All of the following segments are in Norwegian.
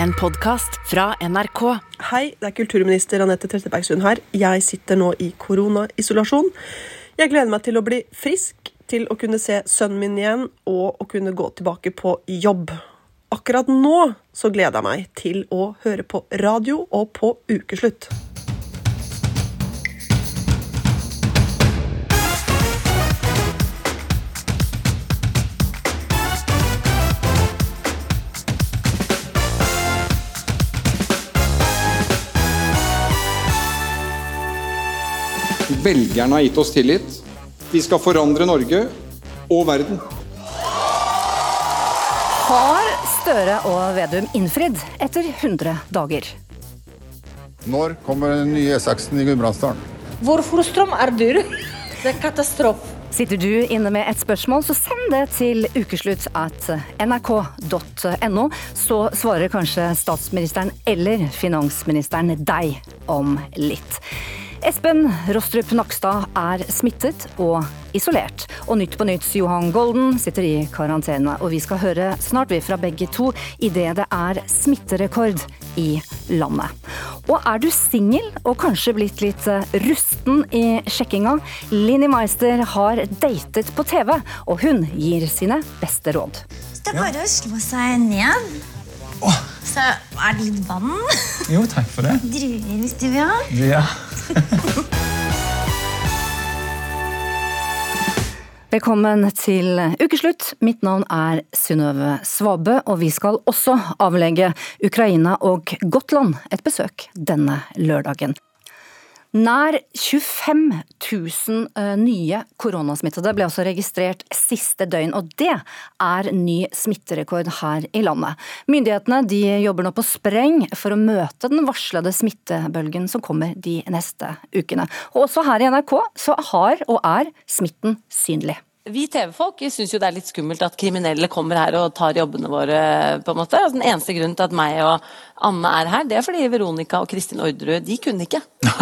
En podkast fra NRK. Hei, det er kulturminister Anette Trettebergstuen her. Jeg sitter nå i koronaisolasjon. Jeg gleder meg til å bli frisk, til å kunne se sønnen min igjen og å kunne gå tilbake på jobb. Akkurat nå så gleder jeg meg til å høre på radio og på ukeslutt. Velgerne har gitt oss tillit. Vi skal forandre Norge og verden. Har Støre og Vedum innfridd etter 100 dager? Når kommer den nye E6-en i Gudbrandsdalen? Hvorfor strøm er dyr? Det er katastrofe. Sitter du inne med et spørsmål, så send det til ukeslutt at nrk.no. Så svarer kanskje statsministeren eller finansministeren deg om litt. Espen Rostrup Nakstad er smittet og isolert. Og Nytt på Nytts Johan Golden sitter i karantene. Og vi skal høre snart vi fra begge to idet det er smitterekord i landet. Og er du singel og kanskje blitt litt eh, rusten i sjekkinga? Linni Meister har datet på TV, og hun gir sine beste råd. Det er bare å slå seg ned. Så er det litt vann. Jo, takk for det. Druer hvis du vil ha. Ja. Velkommen til ukeslutt. Mitt navn er Synnøve Svabø, og vi skal også avlegge Ukraina og Gotland et besøk denne lørdagen. Nær 25 000 eh, nye koronasmittede ble også registrert siste døgn, og det er ny smitterekord her i landet. Myndighetene jobber nå på spreng for å møte den varslede smittebølgen som kommer de neste ukene. Og også her i NRK så har og er smitten synlig. Vi TV-folk syns jo det er litt skummelt at kriminelle kommer her og tar jobbene våre. på en måte. Altså, den eneste grunnen til at meg og Anne er her, det er fordi Veronica og Kristin Orderud de kunne ikke.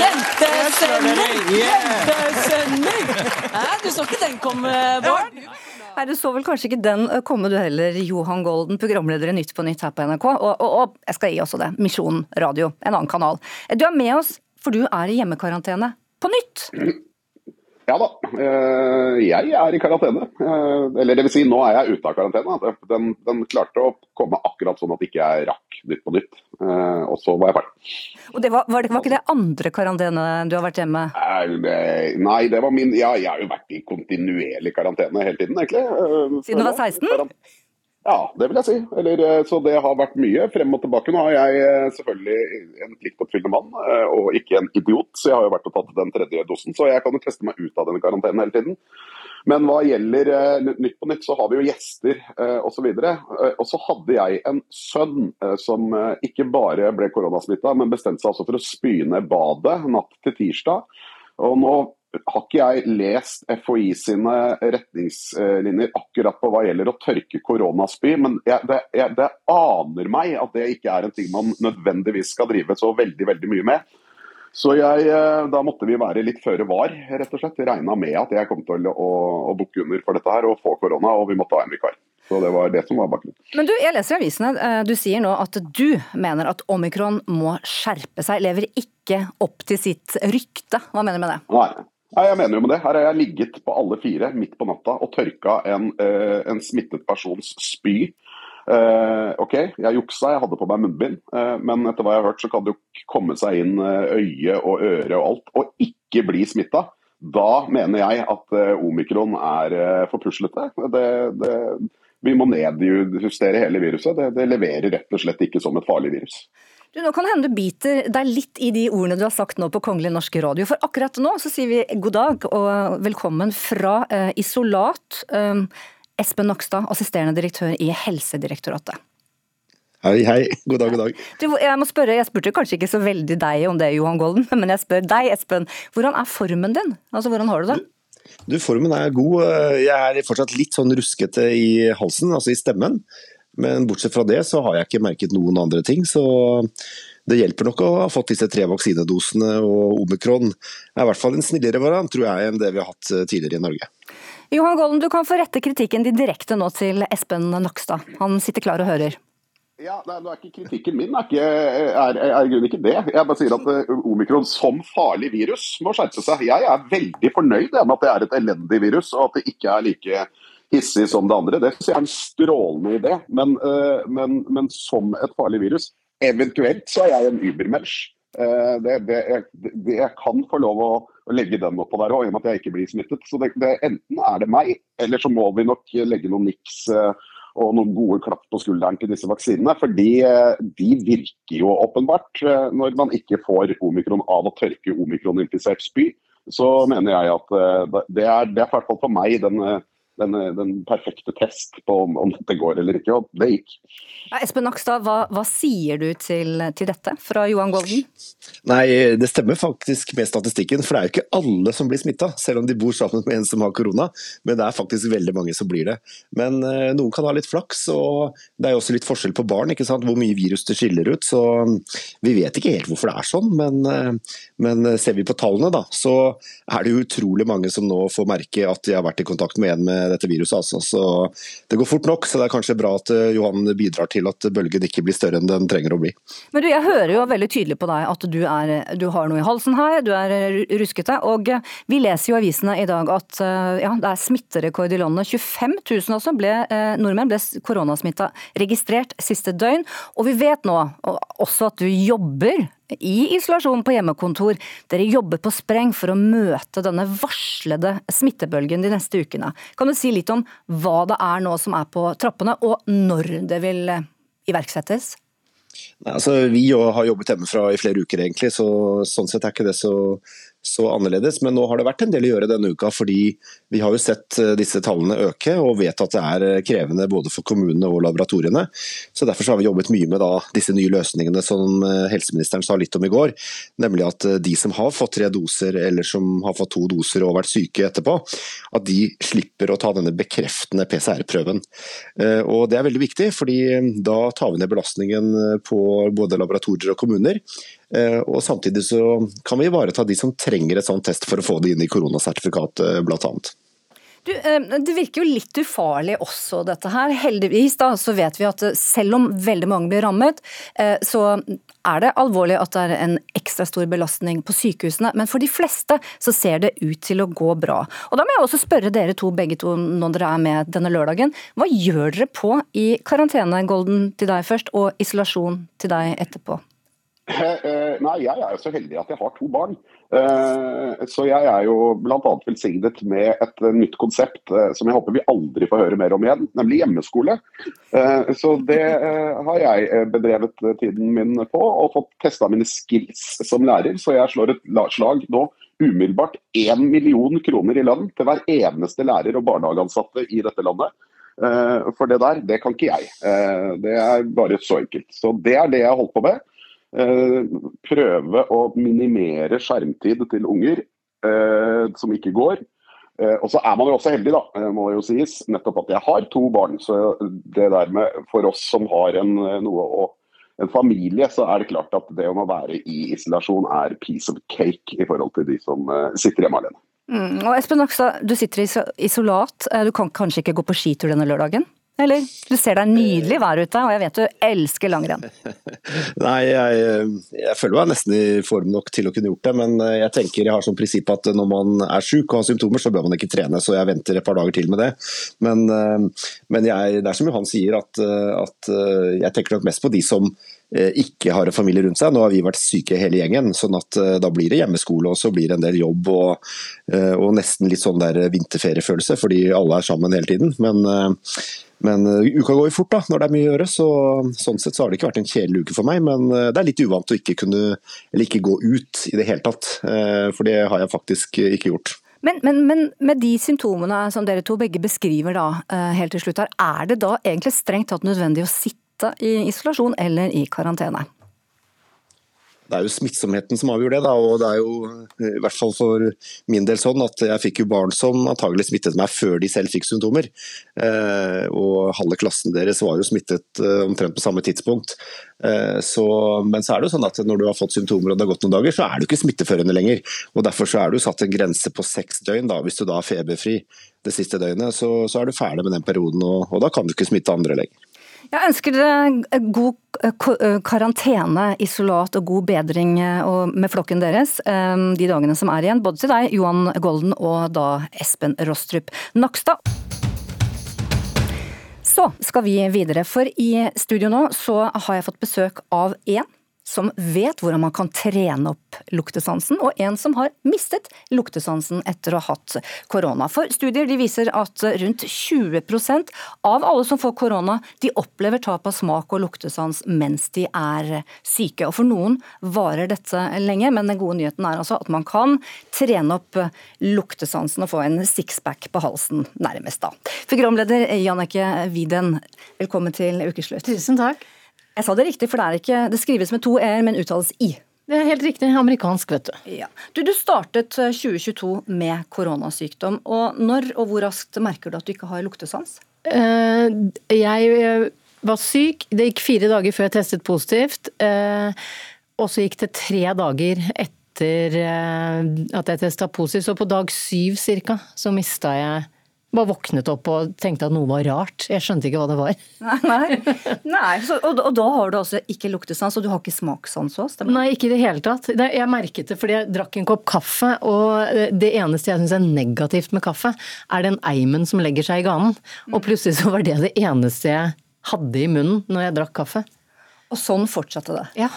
Jentesønner! Jentesønner! Nei, Du så ikke den komme, Bård? Nei, Du så vel kanskje ikke den komme du heller, Johan Golden, programleder i Nytt på Nytt her på NRK. Og, og, og jeg skal gi også det, Misjon radio, en annen kanal. Du er med oss, for du er i hjemmekarantene på nytt. Ja da, eh, jeg er i karantene. Eh, Eller det vil si, nå er jeg ute av karantene. Den, den klarte å komme akkurat sånn at ikke jeg rakk Nytt på Nytt. Eh, Og så var jeg ferdig. Og det var, var, det, var ikke det andre karantene du har vært hjemme? Nei, det var min Ja, jeg har jo vært i kontinuerlig karantene hele tiden, egentlig. Siden du var så- 16? Ja, det vil jeg si. Eller, eh, så det har vært mye frem og tilbake. Nå har jeg eh, selvfølgelig en pliktoppfyllende mann, eh, og ikke en idiot, så jeg har jo vært og tatt den tredje dosen. Så jeg kan jo teste meg ut av denne karantenen hele tiden. Men hva gjelder Nytt på Nytt, så har vi jo gjester osv. Og så hadde jeg en sønn som ikke bare ble koronasmitta, men bestemte seg altså for å spyne badet natt til tirsdag. Og nå har ikke jeg lest FHI sine retningslinjer akkurat på hva gjelder å tørke koronaspy, men jeg, det, jeg, det aner meg at det ikke er en ting man nødvendigvis skal drive så veldig veldig mye med. Så jeg, eh, da måtte vi være litt føre var, rett og slett. Regna med at jeg kom til å, å, bukke under for dette her og få korona, og vi måtte ha en vikar. Så det var det som var bakgrunnen. Men du, jeg leser i avisene, eh, du sier nå at du mener at omikron må skjerpe seg, lever ikke opp til sitt rykte. Hva mener du med det? Nei. Nei, jeg mener jo med det. Her har jeg ligget på alle fire midt på natta og tørka en, eh, en smittet persons spy. Uh, OK, jeg juksa, jeg hadde på meg munnbind, uh, men etter hva jeg har hørt, så kan det jo komme seg inn øye og øre og alt, og ikke bli smitta. Da mener jeg at uh, omikron er for puslete. Det, det, vi må nedjustere hele viruset. Det, det leverer rett og slett ikke som et farlig virus. Du, nå kan det hende du biter deg litt i de ordene du har sagt nå på Kongelig norsk radio. For akkurat nå så sier vi god dag og velkommen fra eh, Isolat. Eh, Espen Nakstad, assisterende direktør i Helsedirektoratet. Hei, hei. God dag, god dag. Du, jeg må spørre, jeg spurte kanskje ikke så veldig deg om det, Johan Golden, men jeg spør deg, Espen. Hvordan er formen din? Altså, Hvordan har du det? Du, Formen er god. Jeg er fortsatt litt sånn ruskete i halsen, altså i stemmen. Men bortsett fra det så har jeg ikke merket noen andre ting. Så det hjelper nok å ha fått disse tre vaksinedosene. Og omikron er i hvert fall en snillere variant, tror jeg, enn det vi har hatt tidligere i Norge. Johan Golden, du kan få rette kritikken din direkte nå til Espen Nakstad. Han sitter klar og hører. Ja, nei, nå er ikke Kritikken min er, ikke, er, er i ikke det. Jeg bare sier at uh, omikron som farlig virus må skjerpe seg. Jeg er veldig fornøyd med at det er et elendig virus, og at det ikke er like hissig som det andre. Det synes jeg er en strålende idé. Men, uh, men, men som et farlig virus, eventuelt så er jeg en übermensch. Uh, det, det, det, jeg kan få lov å, å legge den oppå der òg, i og med at jeg ikke blir smittet. Så Enten er det meg, eller så må vi nok legge noen niks og noen gode klapp på skulderen til disse vaksinene. For de, de virker jo åpenbart når man ikke får omikron av å tørke omikroninfisert spy. Så mener jeg at det er, det er i hvert fall for meg den den, den, perfekte test på om, om, dette går eller ikke, og det gikk. Ja, Espen Nakstad, hva, hva, sier du til, til, dette fra Johan Golden? Nei, Det stemmer faktisk med statistikken, for det er jo ikke alle som blir smitta, selv om de bor sammen med en som har korona. Men det er faktisk veldig mange som blir det. Men uh, noen kan ha litt flaks, og det er jo også litt forskjell på barn, ikke sant? hvor mye virus det skiller ut. Så vi vet ikke helt hvorfor det er sånn, men, uh, men ser vi på tallene, da, så er det jo utrolig mange som nå får merke at de har vært i kontakt med en med dette viruset. Altså. Så det går fort nok, så det er kanskje bra at eh, Johan bidrar til at bølgen ikke blir større enn den trenger å bli. Men du, Jeg hører jo veldig tydelig på deg at du, er, du har noe i halsen her, du er ruskete. Og vi leser jo i avisene i dag at eh, ja, det er smitterekord i landet. 25 000 altså ble, eh, nordmenn ble koronasmitta registrert siste døgn. Og vi vet nå også at du jobber i isolasjon på hjemmekontor. Dere jobber på spreng for å møte denne varslede smittebølgen de neste ukene. Kan du si litt om hva det er nå som er på trappene, og når det vil eh, iverksettes? Nei, altså, vi har jobbet hjemmefra i flere uker, egentlig, så sånn sett er ikke det så så annerledes. Men nå har det vært en del å gjøre denne uka, fordi vi har jo sett eh, disse tallene øke og vet at det er eh, krevende både for kommunene og laboratoriene. Så Derfor så har vi jobbet mye med da, disse nye løsningene som eh, helseministeren sa litt om i går. Nemlig at de som har fått tre doser eller som har fått to doser og vært syke etterpå, at de slipper å ta denne bekreftende PCR-prøven. Og Det er veldig viktig, fordi da tar vi ned belastningen på både laboratorier og kommuner. Eh, og Samtidig så kan vi ivareta de som trenger et sånt test for å få det inn i koronasertifikatet bl.a. Du, eh, det virker jo litt ufarlig også, dette her. Heldigvis da, så vet vi at selv om veldig mange blir rammet, eh, så er det alvorlig at det er en ekstra stor belastning på sykehusene. Men for de fleste så ser det ut til å gå bra. Og Da må jeg også spørre dere to begge to når dere er med denne lørdagen. Hva gjør dere på i karantene, Golden til deg først, og isolasjon til deg etterpå? Eh, nei, jeg er jo så heldig at jeg har to barn. Eh, så jeg er jo bl.a. velsignet med et nytt konsept eh, som jeg håper vi aldri får høre mer om igjen, nemlig hjemmeskole. Så det har jeg bedrevet tiden min på, og fått testa mine skills som lærer. Så jeg slår et slag nå umiddelbart én million kroner i lønn til hver eneste lærer og barnehageansatte i dette landet. For det der, det kan ikke jeg. Det er bare så enkelt. Så det er det jeg har holdt på med. Eh, prøve å minimere skjermtid til unger eh, som ikke går. Eh, og så er man jo også heldig, da, må jo sies, nettopp at jeg har to barn. Så det der med for oss som har en, noe å, en familie, så er det klart at det å være i isolasjon er piece of cake i forhold til de som sitter hjemme alene. Mm, og Espen Nakstad, du sitter i isolat. Du kan kanskje ikke gå på skitur denne lørdagen? Eller? Du ser deg nydelig vær ute, og jeg vet du elsker langrenn. Nei, jeg, jeg, føler meg nesten i form nok til å kunne gjort det, men jeg tenker jeg har som prinsipp at når man er syk og har symptomer, så bør man ikke trene, så jeg venter et par dager til med det. Men, men jeg, det er som Johan sier, at, at jeg tenker nok mest på de som eh, ikke har en familie rundt seg. Nå har vi vært syke hele gjengen, sånn at eh, da blir det hjemmeskole og så blir det en del jobb og, eh, og nesten litt sånn der vinterferiefølelse, fordi alle er sammen hele tiden. Men men uka går jo fort da, når det er mye å gjøre, så sånn sett så har det ikke vært en kjedelig uke for meg. Men det er litt uvant å ikke kunne, eller ikke gå ut i det hele tatt. For det har jeg faktisk ikke gjort. Men, men, men, med de symptomene som dere to begge beskriver da, helt til slutt er det da egentlig strengt tatt nødvendig å sitte i isolasjon eller i karantene? det er jo smittsomheten som avgjør det. Da, og det er jo i hvert fall for min del sånn at jeg fikk jo barn som antagelig smittet meg før de selv fikk symptomer. Eh, og halve klassen deres var jo smittet eh, omtrent på samme tidspunkt. Eh, så, men så er det jo sånn at når du har fått symptomer og det har gått noen dager, så er du ikke smitteførende lenger. og Derfor så er du satt en grense på seks døgn da, hvis du da er feberfri det siste døgnet, så, så er du ferdig med den perioden, og, og da kan du ikke smitte andre lenger. Jeg ønsker dere god karantene, isolat og god bedring med flokken deres de dagene som er igjen. Både til deg, Johan Golden, og da Espen Rostrup Nakstad. Så skal vi videre, for i studio nå så har jeg fått besøk av én som vet hvordan man kan trene opp luktesansen, og en som har mistet luktesansen etter å ha hatt korona. For Studier de viser at rundt 20% av alle som får korona, de opplever tap av smak og luktesans mens de er syke. Og For noen varer dette lenge, men den gode nyheten er altså at man kan trene opp luktesansen og få en sixpack på halsen, nærmest da. Programleder Jannicke Widen, velkommen til Ukeslutt. Tusen takk. Jeg sa det riktig, for det, er ikke, det skrives med to e-er, men uttales i. Det er helt riktig. Amerikansk, vet du. Ja. Du, du startet 2022 eh, med koronasykdom. og Når og hvor raskt merker du at du ikke har luktesans? Uh, jeg eh, var syk. Det gikk fire dager før jeg testet positivt. Uh, og så gikk det tre dager etter uh, at jeg testa positivt. Så på dag syv cirka så mista jeg bare våknet opp og tenkte at noe var rart. Jeg skjønte ikke hva det var. Nei, nei. så, og, og, da har du altså ikke luktesans, og du har ikke smakssans òg? Nei, ikke i det hele tatt. Jeg merket det fordi jeg drakk en kopp kaffe, og det eneste jeg syns er negativt med kaffe, er den eimen som legger seg i ganen. Og plutselig så var det det eneste jeg hadde i munnen når jeg drakk kaffe. Og sånn fortsatte det? Ja.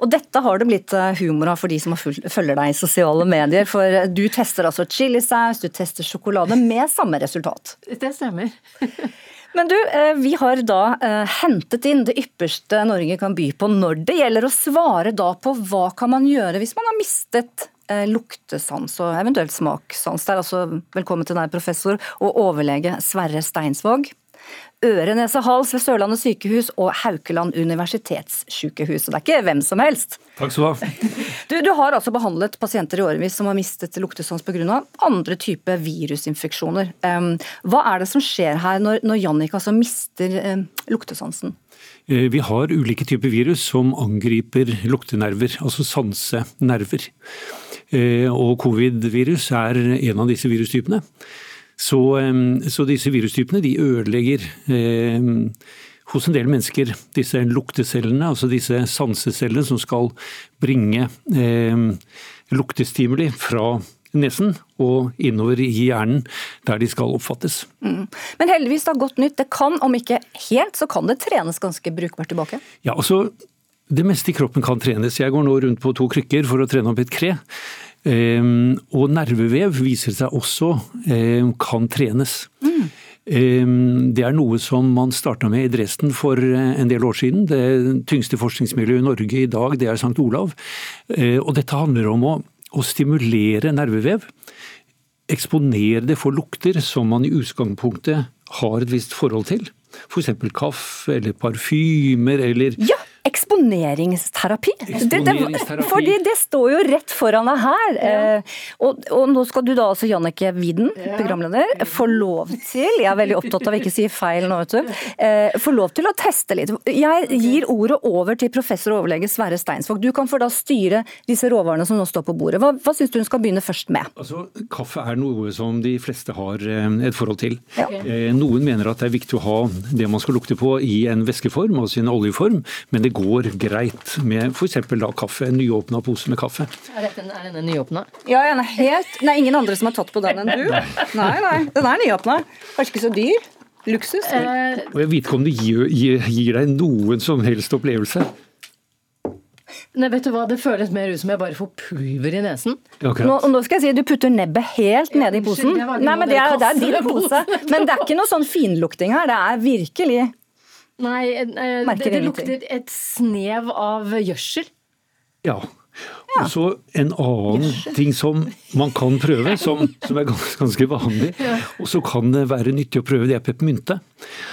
Og dette har det blitt eh, humor av for de som følger deg i sosiale medier. For eh, du tester altså chilisaus, du tester sjokolade med samme resultat. Det stemmer. Men du, eh, vi har da hentet inn det ypperste Norge kan by på når det gjelder å svare da på hva kan man gjøre hvis man har mistet luktesans og eventuelt smakssans. Det er altså velkommen til deg, professor og overlege Sverre Steinsvåg øre, nese, hals ved Sørlandet sykehus og Haukeland universitetssykehus. Det er ikke hvem som helst. Takk skal du ha. Du, du har altså behandlet pasienter i årevis som har mistet luktesans pga. andre typer virusinfeksjoner. hva er det som skjer her når, når Jannik altså mister um, luktesansen? Eh, vi har ulike typer virus som angriper luktenerver, altså sansenerver. Eh, og covid-virus er en av disse virustypene. Så, så disse virustypene de ødelegger eh, hos en del mennesker disse luktecellene, altså disse sansecellene som skal bringe eh, luktestimuli fra nesen og innover i hjernen, der de skal oppfattes. Mm. Men heldigvis da godt nytt. Det kan, om ikke helt, så kan det trenes ganske brukbart tilbake? Ja, altså det meste i kroppen kan trenes. Jeg går nå rundt på to krykker for å trene opp et kre. Ehm, og nervevev viser seg også ehm, kan trenes. Mm. Det er noe som man starta med i Dresden for eh, en del år siden. Det tyngste forskningsmiljøet i Norge i dag det er St. Olav. Eh, og dette handler om å, å stimulere nervevev. Eksponere det for lukter som man i utgangspunktet har et visst forhold til. F.eks. kaffe eller parfymer eller ja! Eksponeringsterapi. Eksponeringsterapi. Det, fordi det står jo rett foran deg her. Ja. Eh, og, og, nå skal du da altså, Jannicke Widen, ja. programleder, få lov til Jeg er veldig opptatt av å ikke si feil nå, vet du. Eh, få lov til å teste litt. Jeg gir ordet over til professor og overlege Sverre Steinsvåg. Du kan få da styre disse råvarene som nå står på bordet. Hva, hva syns du hun skal begynne først med? Altså, Kaffe er noe som de fleste har eh, et forhold til. Ja. Noen mener at det er viktig å ha det man skal lukte på i en væskeform, altså i en oljeform. men det det går greit med f.eks. kaffe. En nyåpna pose med kaffe. Er, dette, er denne nyåpna? Ja, den er helt Det er ingen andre som har tatt på den enn du. Nei, nei, den er nyåpna. Kanskje ikke så dyr. Luksus. Eh. Og jeg vet ikke om det gir, gir, gir deg noen som helst opplevelse. Nei, vet du hva, Det føles mer ut som jeg bare får pulver i nesen. Nå, nå, skal jeg si Du putter nebbet helt ja, nede i posen. Nei, men det er, det er din pose. Men det er ikke noe sånn finlukting her. Det er virkelig Nei, eh, det, det lukter et snev av gjødsel. Ja. Ja. Og så en annen ting som man kan prøve, som, som er ganske, ganske vanlig, ja. og så kan det være nyttig å prøve, det er peppermynte.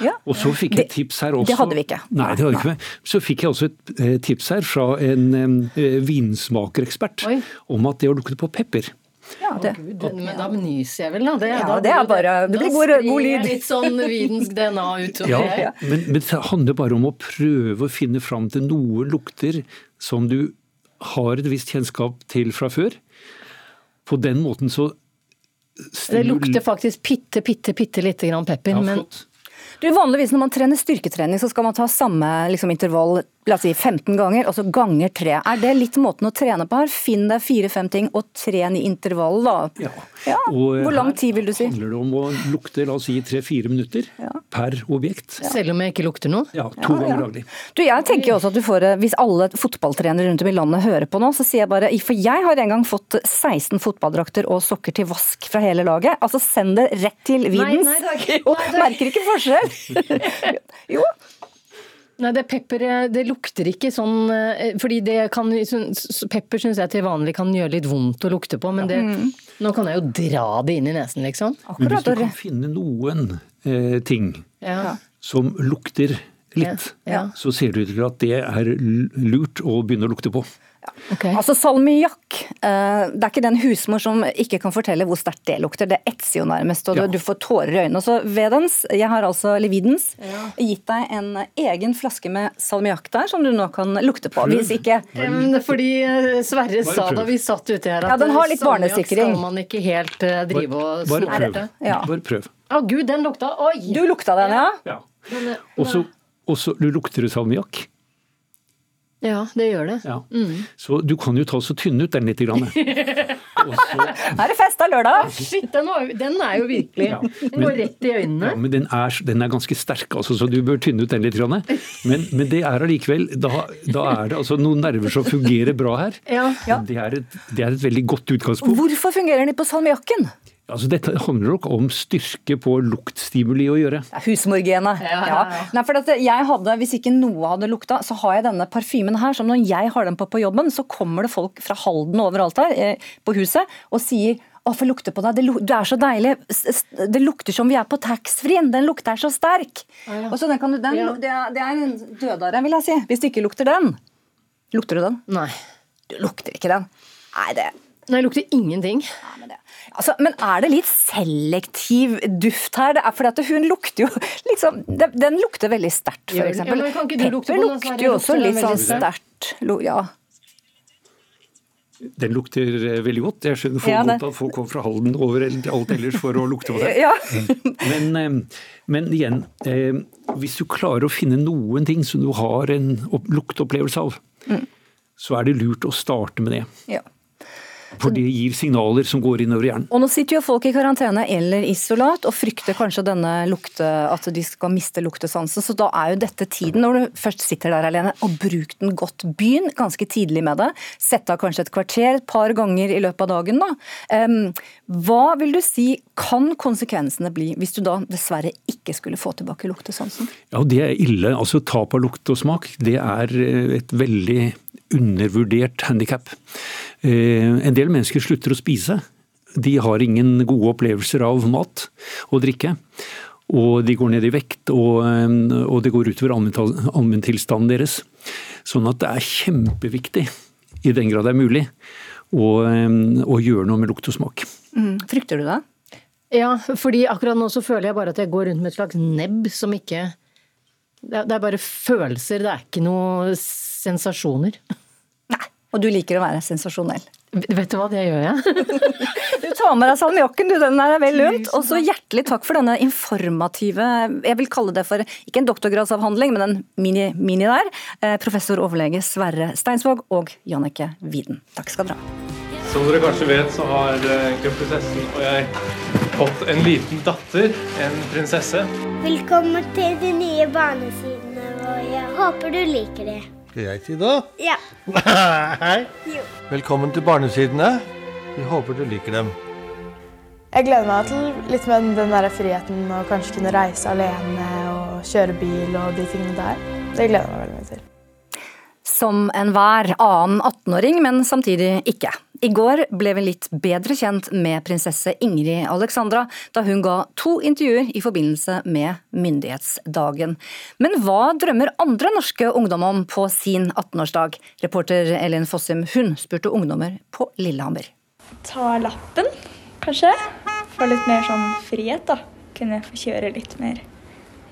Ja. Og så fikk jeg et tips her også. Det hadde vi ikke. Nei, det hadde vi ikke. Så fikk jeg også et eh, tips her fra en en vinsmakerekspert om at det å lukte på pepper ja, det. Å, Gud, men da nyser jeg vel, da. Det, ja, da, det er bare Det blir god, god lyd. litt sånn vidensk DNA utover. Ja, men, men, det handler bare om å prøve å finne fram til noe lukter som du har et visst kjennskap til fra før. På den måten så Det lukter faktisk bitte, bitte, bitte lite grann pepper. Ja, men flott. Du, Vanligvis når man trener styrketrening, så skal man ta samme liksom, intervall la oss si 15 ganger, og så ganger tre. Er det litt måten å trene på her? Finn deg fire-fem ting og tren i intervall, da. Ja. Ja, Og eh, Hvor lang tid vil du si? handler det om å lukte la oss si tre-fire minutter per objekt. selv om jeg ikke lukter noe? Ja, to Ja, ja. ganger daglig. Du, jeg tenker også at du får, eh, Hvis alle fotballtrenere rundt om i landet hører på nå, så sier jeg bare For jeg har en gang fått 16 fotballdrakter og sokker til vask fra hele laget. Altså send det rett til Videns. nei Nei takk. merker ikke forskjell. jo. Nei, det pepperet det lukter ikke sånn eh, Fordi det kan Pepper syns jeg til vanlig kan gjøre litt vondt å lukte på, men det Nå kan jeg jo dra det inn i nesen, liksom. Men hvis du kan finne noen eh, ting Ja. som lukter litt, Ja. så ser det ut til at det er lurt å begynne å lukte på. Altså Salmiakk, eh, det er ikke den husmor som ikke kan fortelle hvor sterkt det lukter. Det etser jo nærmest, og Ja. du får tårer i øynene. Så Vedens, jeg har altså Lividens, ja. gitt deg en egen flaske med salmiakk der, som du nå kan lukte på. Hvis ikke fordi eh, Sverre sa da vi satt ute her at Ja, den har litt salmiakk barnesikring. skal man ikke helt eh, drive og Bare snorte. prøv. Ja. Bare prøv. Å gud, den lukta Oi! Du lukta den, ja? Ja. ja. eh, Og så du lukter du salmiakk. Ja, det gjør det. Ja. Mm. Så du kan jo ta så tynne ut den litt. Grann. Her er det fest, det er lørdag! Shit, den, var, den er jo virkelig Den går rett i øynene. Ja, men den er, den er ganske sterk, altså, så du bør tynne ut den litt. Grann. Men, men det er allikevel da, da er det altså noen nerver som fungerer bra her. Ja. Det, er et, det er et veldig godt utgangspunkt. Hvorfor fungerer den ikke på salmiakken? Altså, dette handler nok om styrke på luktstimuli å gjøre. Det er husmorgenet. Ja, ja, ja. Nei, for at jeg hadde, Hvis ikke noe hadde lukta, så har jeg denne parfymen her. som Når jeg har den på på jobben, så kommer det folk fra Halden og overalt her eh, på huset og sier å, få lukte på deg, det, du er så deilig. Det lukter som vi er på taxfree-en. Den lukter så sterk. Og så den kan du, den, Ja. det, er, det er en dødare, vil jeg si. Hvis du ikke lukter den. Lukter du den? Nei. Du lukter ikke den. Nei, det Nei, det lukter ingenting. Altså, men er det litt selektiv duft her? Det er fordi at hun lukter jo liksom Den, lukter veldig sterkt, f.eks. Ja, men kan ikke du lukte Pepper på lukter jo også litt sånn sterkt? Ja. Den lukter eh, veldig godt. Jeg skjønner for Ja, godt at folk kommer fra Halden over alt ellers for å lukte på det. Ja. Men, eh, men igjen, eh, hvis du klarer å finne noen ting som du har en luktopplevelse lukteopplevelse av, Mm. så er det lurt å starte med det. Ja. For det gir signaler som går innover hjernen. Og nå sitter jo folk i karantene eller isolat og frykter kanskje denne lukte, at de skal miste luktesansen. Så da er jo dette tiden, når du først sitter der alene, og bruk den godt. Begynn ganske tidlig med det. Sett av kanskje et kvarter et par ganger i løpet av dagen. Da. Hva vil du si kan konsekvensene bli hvis du da dessverre ikke skulle få tilbake luktesansen? Ja, det er ille. Altså Tap av lukt og smak det er eh, et veldig undervurdert handikap. En del mennesker slutter å spise. De har ingen gode opplevelser av mat og drikke. Og de går ned i vekt, og, eh, og det går utover allmenntilstanden deres. Sånn at det er kjempeviktig, i den grad det er mulig, å, eh, å gjøre noe med lukt og smak. Mm. Frykter du det? Ja, fordi akkurat nå så føler jeg bare at jeg går rundt med et slags nebb som ikke det er bare følelser, det er ikke noe sensasjoner. Nei. Og du liker å være sensasjonell. Vet du hva, det gjør jeg. Du tar med deg salmiakken, du. Den er vel lunt. Og så hjertelig takk for denne informative, jeg vil kalle det for, ikke en doktorgradsavhandling, men en mini, mini der. Eh, Professor overlege Sverre Steinsvåg og Jannicke Widen. Takk skal dere ha. Som dere kanskje vet, så har eh, kronprinsessen og jeg fått en liten datter, en prinsesse. Velkommen til de nye barnesidene våre. Håper du liker det. Skal jeg si det? Ja. Hei. Jo. Velkommen til Barnesidene. Vi håper du liker dem. Jeg gleder meg til litt med den der friheten å kanskje kunne reise alene og kjøre bil og de tingene der. Det gleder jeg meg veldig mye til. Som enhver annen 18-åring, men samtidig ikke. I går ble vi litt bedre kjent med prinsesse Ingrid Alexandra da hun ga to intervjuer i forbindelse med myndighetsdagen. Men hva drømmer andre norske ungdom om på sin 18-årsdag? Reporter Elin Fossum hun spurte ungdommer på Lillehammer. Ta lappen, kanskje. Få litt mer sånn frihet, da. Kunne få kjøre litt mer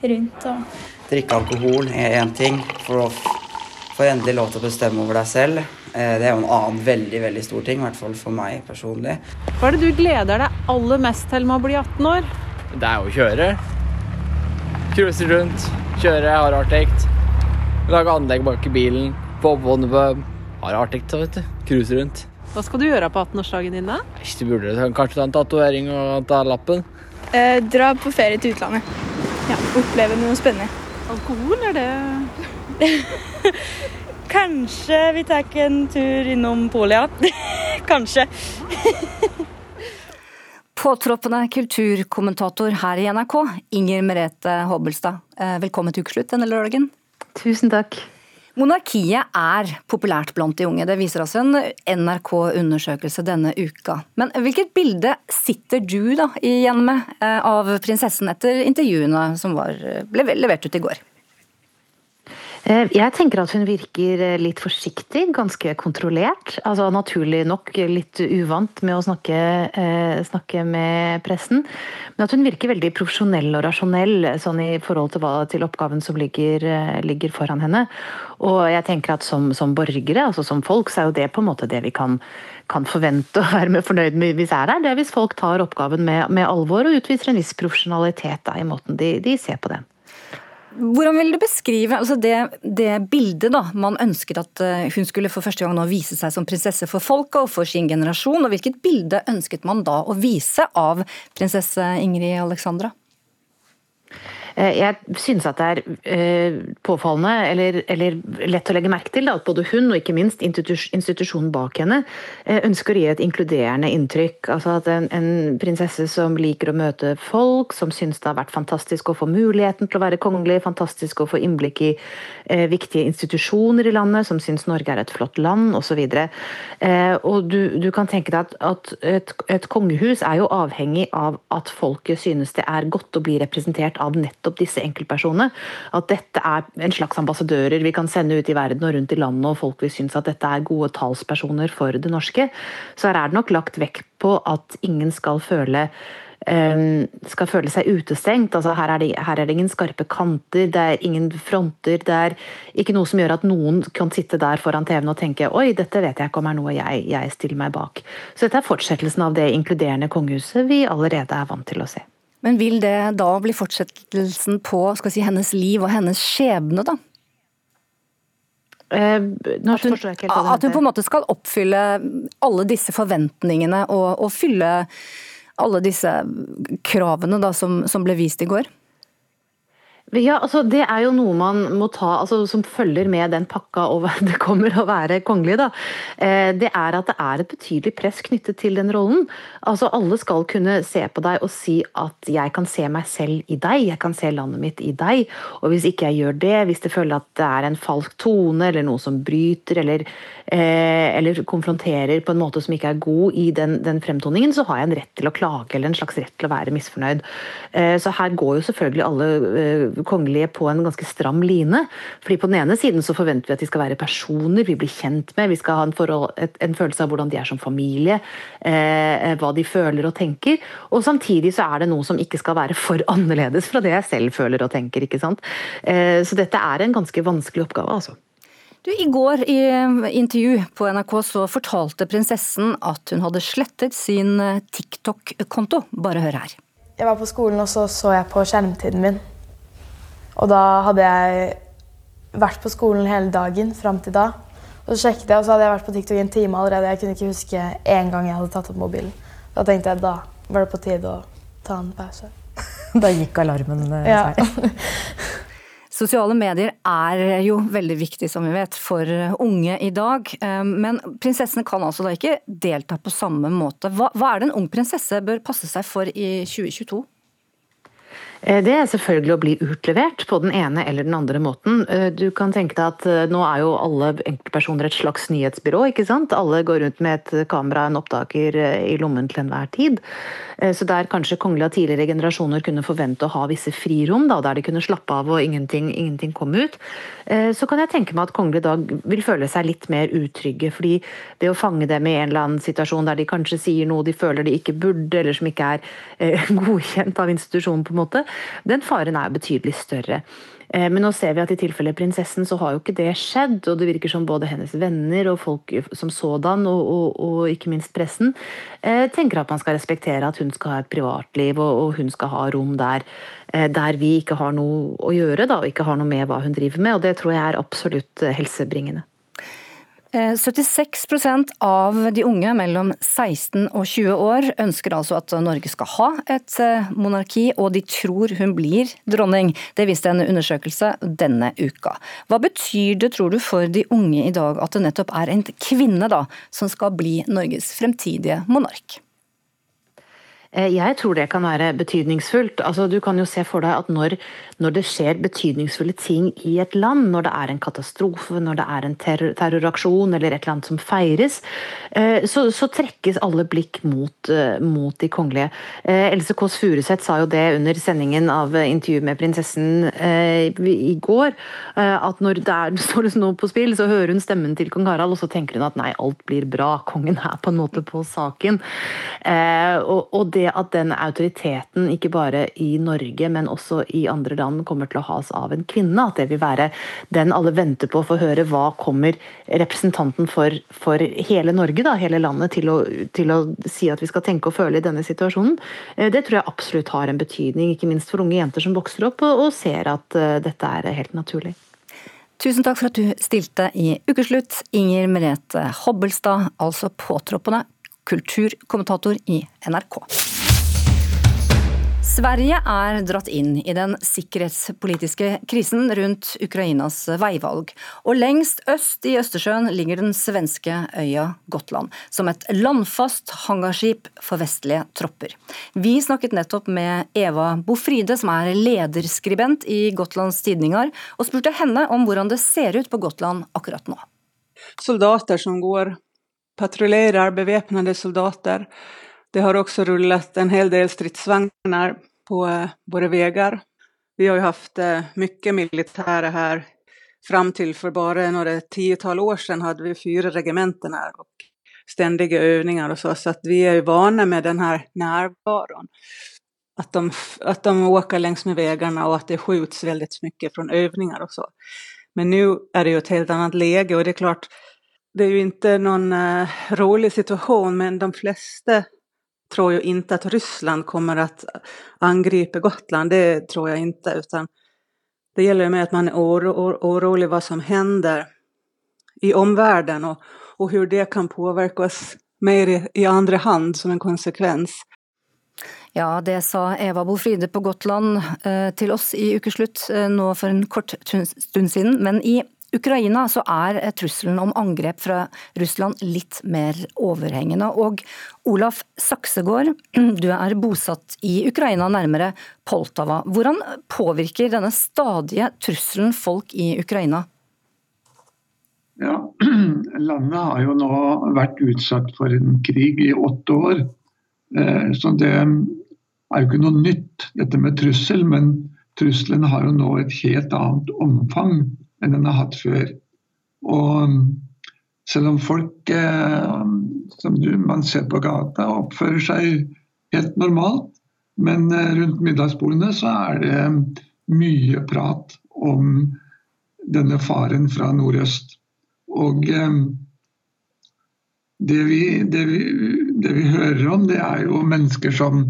rundt og Drikke alkohol er én ting, for å få endelig lov til å bestemme over deg selv. Eh, Det er jo en annen veldig veldig stor ting, i hvert fall for meg personlig. Hva er det du gleder deg aller mest til med å bli 18 år? Det er jo å kjøre. Cruise rundt, kjøre, ha det artig. Lage anlegg bak i bilen, bob på pub. Ha det artig, så vet du. Cruise rundt. Hva skal du gjøre på 18-årsdagen din, da? Ikke, du burde kanskje ta en tatovering og ta lappen. Eh, dra på ferie til utlandet. Ja, Oppleve noe spennende. Alkohol, er det Kanskje vi tar ikke en tur innom Polia. Kanskje. Påtroppende kulturkommentator her i NRK, Inger Merete Hobbelstad. Eh, Velkommen til ukeslutt denne lørdagen. Tusen takk. Monarkiet er populært blant de unge. Det viser altså en NRK-undersøkelse denne uka. Men hvilket bilde sitter du da igjen med eh, av prinsessen etter intervjuene som var, ble levert ut i går? Eh, Jeg tenker at hun virker eh, litt forsiktig, ganske kontrollert. Altså Naturlig nok litt uvant med å snakke, eh, snakke med pressen. Men at hun virker veldig profesjonell og rasjonell sånn i forhold til, hva, til oppgaven som ligger, eh, ligger foran henne. Og jeg tenker at som, som borgere, altså som folk, så er jo det på en måte det vi kan, kan forvente å være med fornøyd med hvis er her. Det er hvis folk tar oppgaven med, med alvor og utviser en viss profesjonalitet da, i måten de, de ser på den. Hvordan vil du beskrive altså det, det bildet da, man ønsket at eh, hun skulle for første gang nå vise seg som prinsesse for folket og for sin generasjon, og hvilket bilde ønsket man da å vise av prinsesse Ingrid Alexandra? Eh, Jeg synes at det er eh, påfallende, eller, eller lett å legge merke til, at både hun og ikke minst institusjonen bak henne eh, ønsker å gi et inkluderende inntrykk. Altså at en, en prinsesse som liker å møte folk, som syns det har vært fantastisk å få muligheten til å være kongelig, fantastisk å få innblikk i viktige institusjoner i landet, som syns Norge er et flott land, osv. Eh, og du, du kan tenke deg at, at et, et kongehus er jo avhengig av at folket synes det er godt å bli representert av nettopp disse enkeltpersonene. At dette er en slags ambassadører vi kan sende ut i verden og rundt i landet, og folk vil synes at dette er gode talspersoner for det norske. Så her er det nok lagt vekt på at ingen skal føle eh, skal føle seg utestengt. Altså, her, er det, her er det ingen skarpe kanter, det er ingen fronter. Det er ikke noe som gjør at noen kan sitte der foran TV-en og tenke oi, dette vet jeg ikke om er noe jeg, jeg stiller meg bak. Så dette er fortsettelsen av det inkluderende kongehuset vi allerede er vant til å se. Men vil det da bli fortsettelsen på skal si, hennes liv og hennes skjebne, da? Eh, At hun, at hun på en måte skal oppfylle alle disse forventningene og, og fylle alle disse kravene da, som, som ble vist i går? Ja, altså Det er jo noe man må ta, altså som følger med den pakka og det kommer å være kongelig. da. Eh, Det er at det er et betydelig press knyttet til den rollen. Altså Alle skal kunne se på deg og si at 'jeg kan se meg selv i deg', 'jeg kan se landet mitt i deg'. Og hvis ikke jeg gjør det, hvis det føler at det er en falsk tone eller noe som bryter eller, eh, eller konfronterer på en måte som ikke er god i den, den fremtoningen, så har jeg en rett til å klage eller en slags rett til å være misfornøyd. Eh, Så her går jo selvfølgelig alle kongelige på en ganske stram line. fordi På den ene siden så forventer vi at de skal være personer vi blir kjent med. Vi skal ha en, forhold, et, en følelse av hvordan de er som familie, eh, hva de føler og tenker. Og samtidig så er det noe som ikke skal være for annerledes fra det jeg selv føler og tenker. ikke sant? Eh, så dette er en ganske vanskelig oppgave, altså. Du, I går i intervju på NRK så fortalte prinsessen at hun hadde slettet sin TikTok-konto. Bare hør her. Jeg var på skolen og så så jeg på skjermtiden min. Og da hadde jeg vært på skolen hele dagen fram til da. Og så sjekket jeg, og så hadde jeg vært på TikTok i en time allerede. Jeg kunne ikke huske én gang jeg hadde tatt opp mobilen. Da tenkte jeg da var det på tide å ta en pause. Da gikk alarmen eh, Ja. Sosiale medier er jo veldig viktig, som vi vet, for unge i dag. Eh, Men prinsessene kan altså da ikke delta på samme måte. Hva, hva er det en ung prinsesse bør passe seg for i 2022? Eh, Det er selvfølgelig å bli utlevert på den ene eller den andre måten. Eh, Du kan tenke deg at eh, nå er jo alle enkeltpersoner et slags nyhetsbyrå, ikke sant? Alle går rundt med et kamera, en opptaker i lommen til enhver tid. Så der kanskje kongelige av tidligere generasjoner kunne forvente å ha visse frirom, da, der de kunne slappe av og ingenting, ingenting kom ut, så kan jeg tenke meg at kongelige i dag vil føle seg litt mer utrygge. fordi det å fange dem i en eller annen situasjon der de kanskje sier noe de føler de ikke burde, eller som ikke er godkjent av institusjonen, på en måte, den faren er betydelig større. Eh, men nå ser vi at i tilfelle prinsessen så har jo ikke det skjedd, og det virker som både hennes venner og folk som sådan, og, og, og ikke minst pressen, eh, tenker at man skal respektere at hun skal ha et privatliv, og, og hun skal ha rom der, eh, der vi ikke har noe å gjøre, da, og ikke har noe med hva hun driver med. Og det tror jeg er absolutt helsebringende. 76 eh, av de unge mellom 16 og 20 år ønsker altså at Norge skal ha et eh, monarki, og de tror hun blir dronning. Det viste en undersøkelse denne uka. Hva betyr det, tror du, for de unge i dag at det nettopp er en kvinne da, som skal bli Norges fremtidige monark? Eh, jeg tror det kan være betydningsfullt. Altså, du kan jo se for deg at når, når, det skjer betydningsfulle ting i et land, når det er en katastrofe, når det er en terror, terroraksjon eller et eller annet som feires, eh, så, så trekkes alle blikk mot, eh, mot de kongelige. Else Kåss Furuseth sa jo det under sendingen av intervju med prinsessen i går, at når det er, står noe på spill, så hører hun stemmen til kong Harald, og så tenker hun at nei, alt blir bra, kongen er på en måte på saken. Og, og det at den autoriteten, ikke bare i Norge, men også i andre land, kommer til å has av en kvinne. At det vil være den alle venter på for å høre hva kommer representanten for, for hele Norge, da, hele landet, til å, til å, si at vi skal tenke og føle i denne situasjonen. Eh, det tror jeg absolutt har en betydning, ikke minst for unge jenter som vokser opp og, og ser at uh, dette er helt naturlig. Tusen takk for at du stilte i Ukeslutt, Inger Merete Hobbelstad, altså påtroppende kulturkommentator i NRK. Sverige er dratt inn i den sikkerhetspolitiske krisen rundt Ukrainas veivalg. Og lengst øst i Østersjøen ligger den svenske øya Gotland, som et landfast hangarskip for vestlige tropper. Vi snakket nettopp med Eva Bofride, som er lederskribent i Gotlands Tidninger, og spurte henne om hvordan det ser ut på Gotland akkurat nå. Soldater som går patruljerer bevæpnede soldater. Det har også rullet en hel del stridsvogner på eh, våre veier. Vi har jo hatt eh, mye militære her. Fram til for bare noen titall år siden hadde vi fire regimenter her. og ständiga övningar och så, så att vi er vana med den här närvaron. Att de, att de åker längs med vägarna och att det skjuts väldigt mycket från övningar och så. Men nu är det ju ett helt annat läge och det är klart, det är ju inte någon uh, rolig situation, men de flesta tror ju inte att Ryssland kommer att angripa Gotland. Det tror jag inte, utan det gäller med att man är oro, orolig vad som händer i omvärlden och, och hur det kan påverka oss mer i, i andra hand som en konsekvens. Ja, det sa Eva Bofride på Gotland eh, til oss i ukeslutt eh, nå for en kort stund siden. Men i Ukraina så er trusselen om angrep fra Russland litt mer overhengende. Og Olaf Saksegård, du er bosatt i Ukraina, nærmere Poltava. Hvordan påvirker denne stadige trusselen folk i Ukraina? Ja, Landet har jo nå vært utsatt for en krig i åtte år. Eh, så det er jo ikke noe nytt, dette med trussel. Men trusselen har jo nå et helt annet omfang enn den har hatt før. Og um, selv om folk eh, som du, man ser på gata oppfører seg helt normalt, men eh, rundt middagsbordene så er det um, mye prat om denne faren fra nordøst. Og eh, det, vi, det, vi, det, vi, hører om, det er jo mennesker som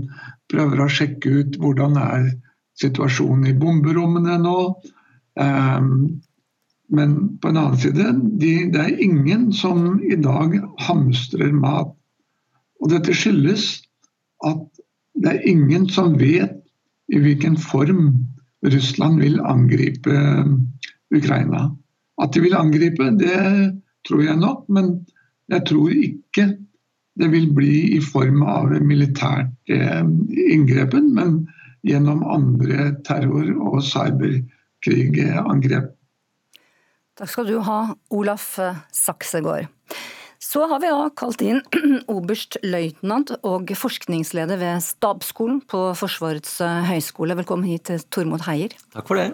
prøver å sjekke ut hvordan er situasjonen i bomberommene nå. Um, men på en annen side, de, det er ingen som i dag hamstrer mat. Og dette skyldes at det er ingen som vet i hvilken form Russland vil angripe Ukraina. At de vil angripe, det tror jeg nok, men jeg tror ikke det vil bli i form av militært eh, inngrepen, men gjennom andre terror- og cyberkrigangrep. Takk skal du ha, Olaf Saksegård. Så har vi da kalt inn oberstløytnant og forskningsleder ved Stabsskolen på Forsvarets høgskole. Velkommen hit, Tormod Heier. Takk for det.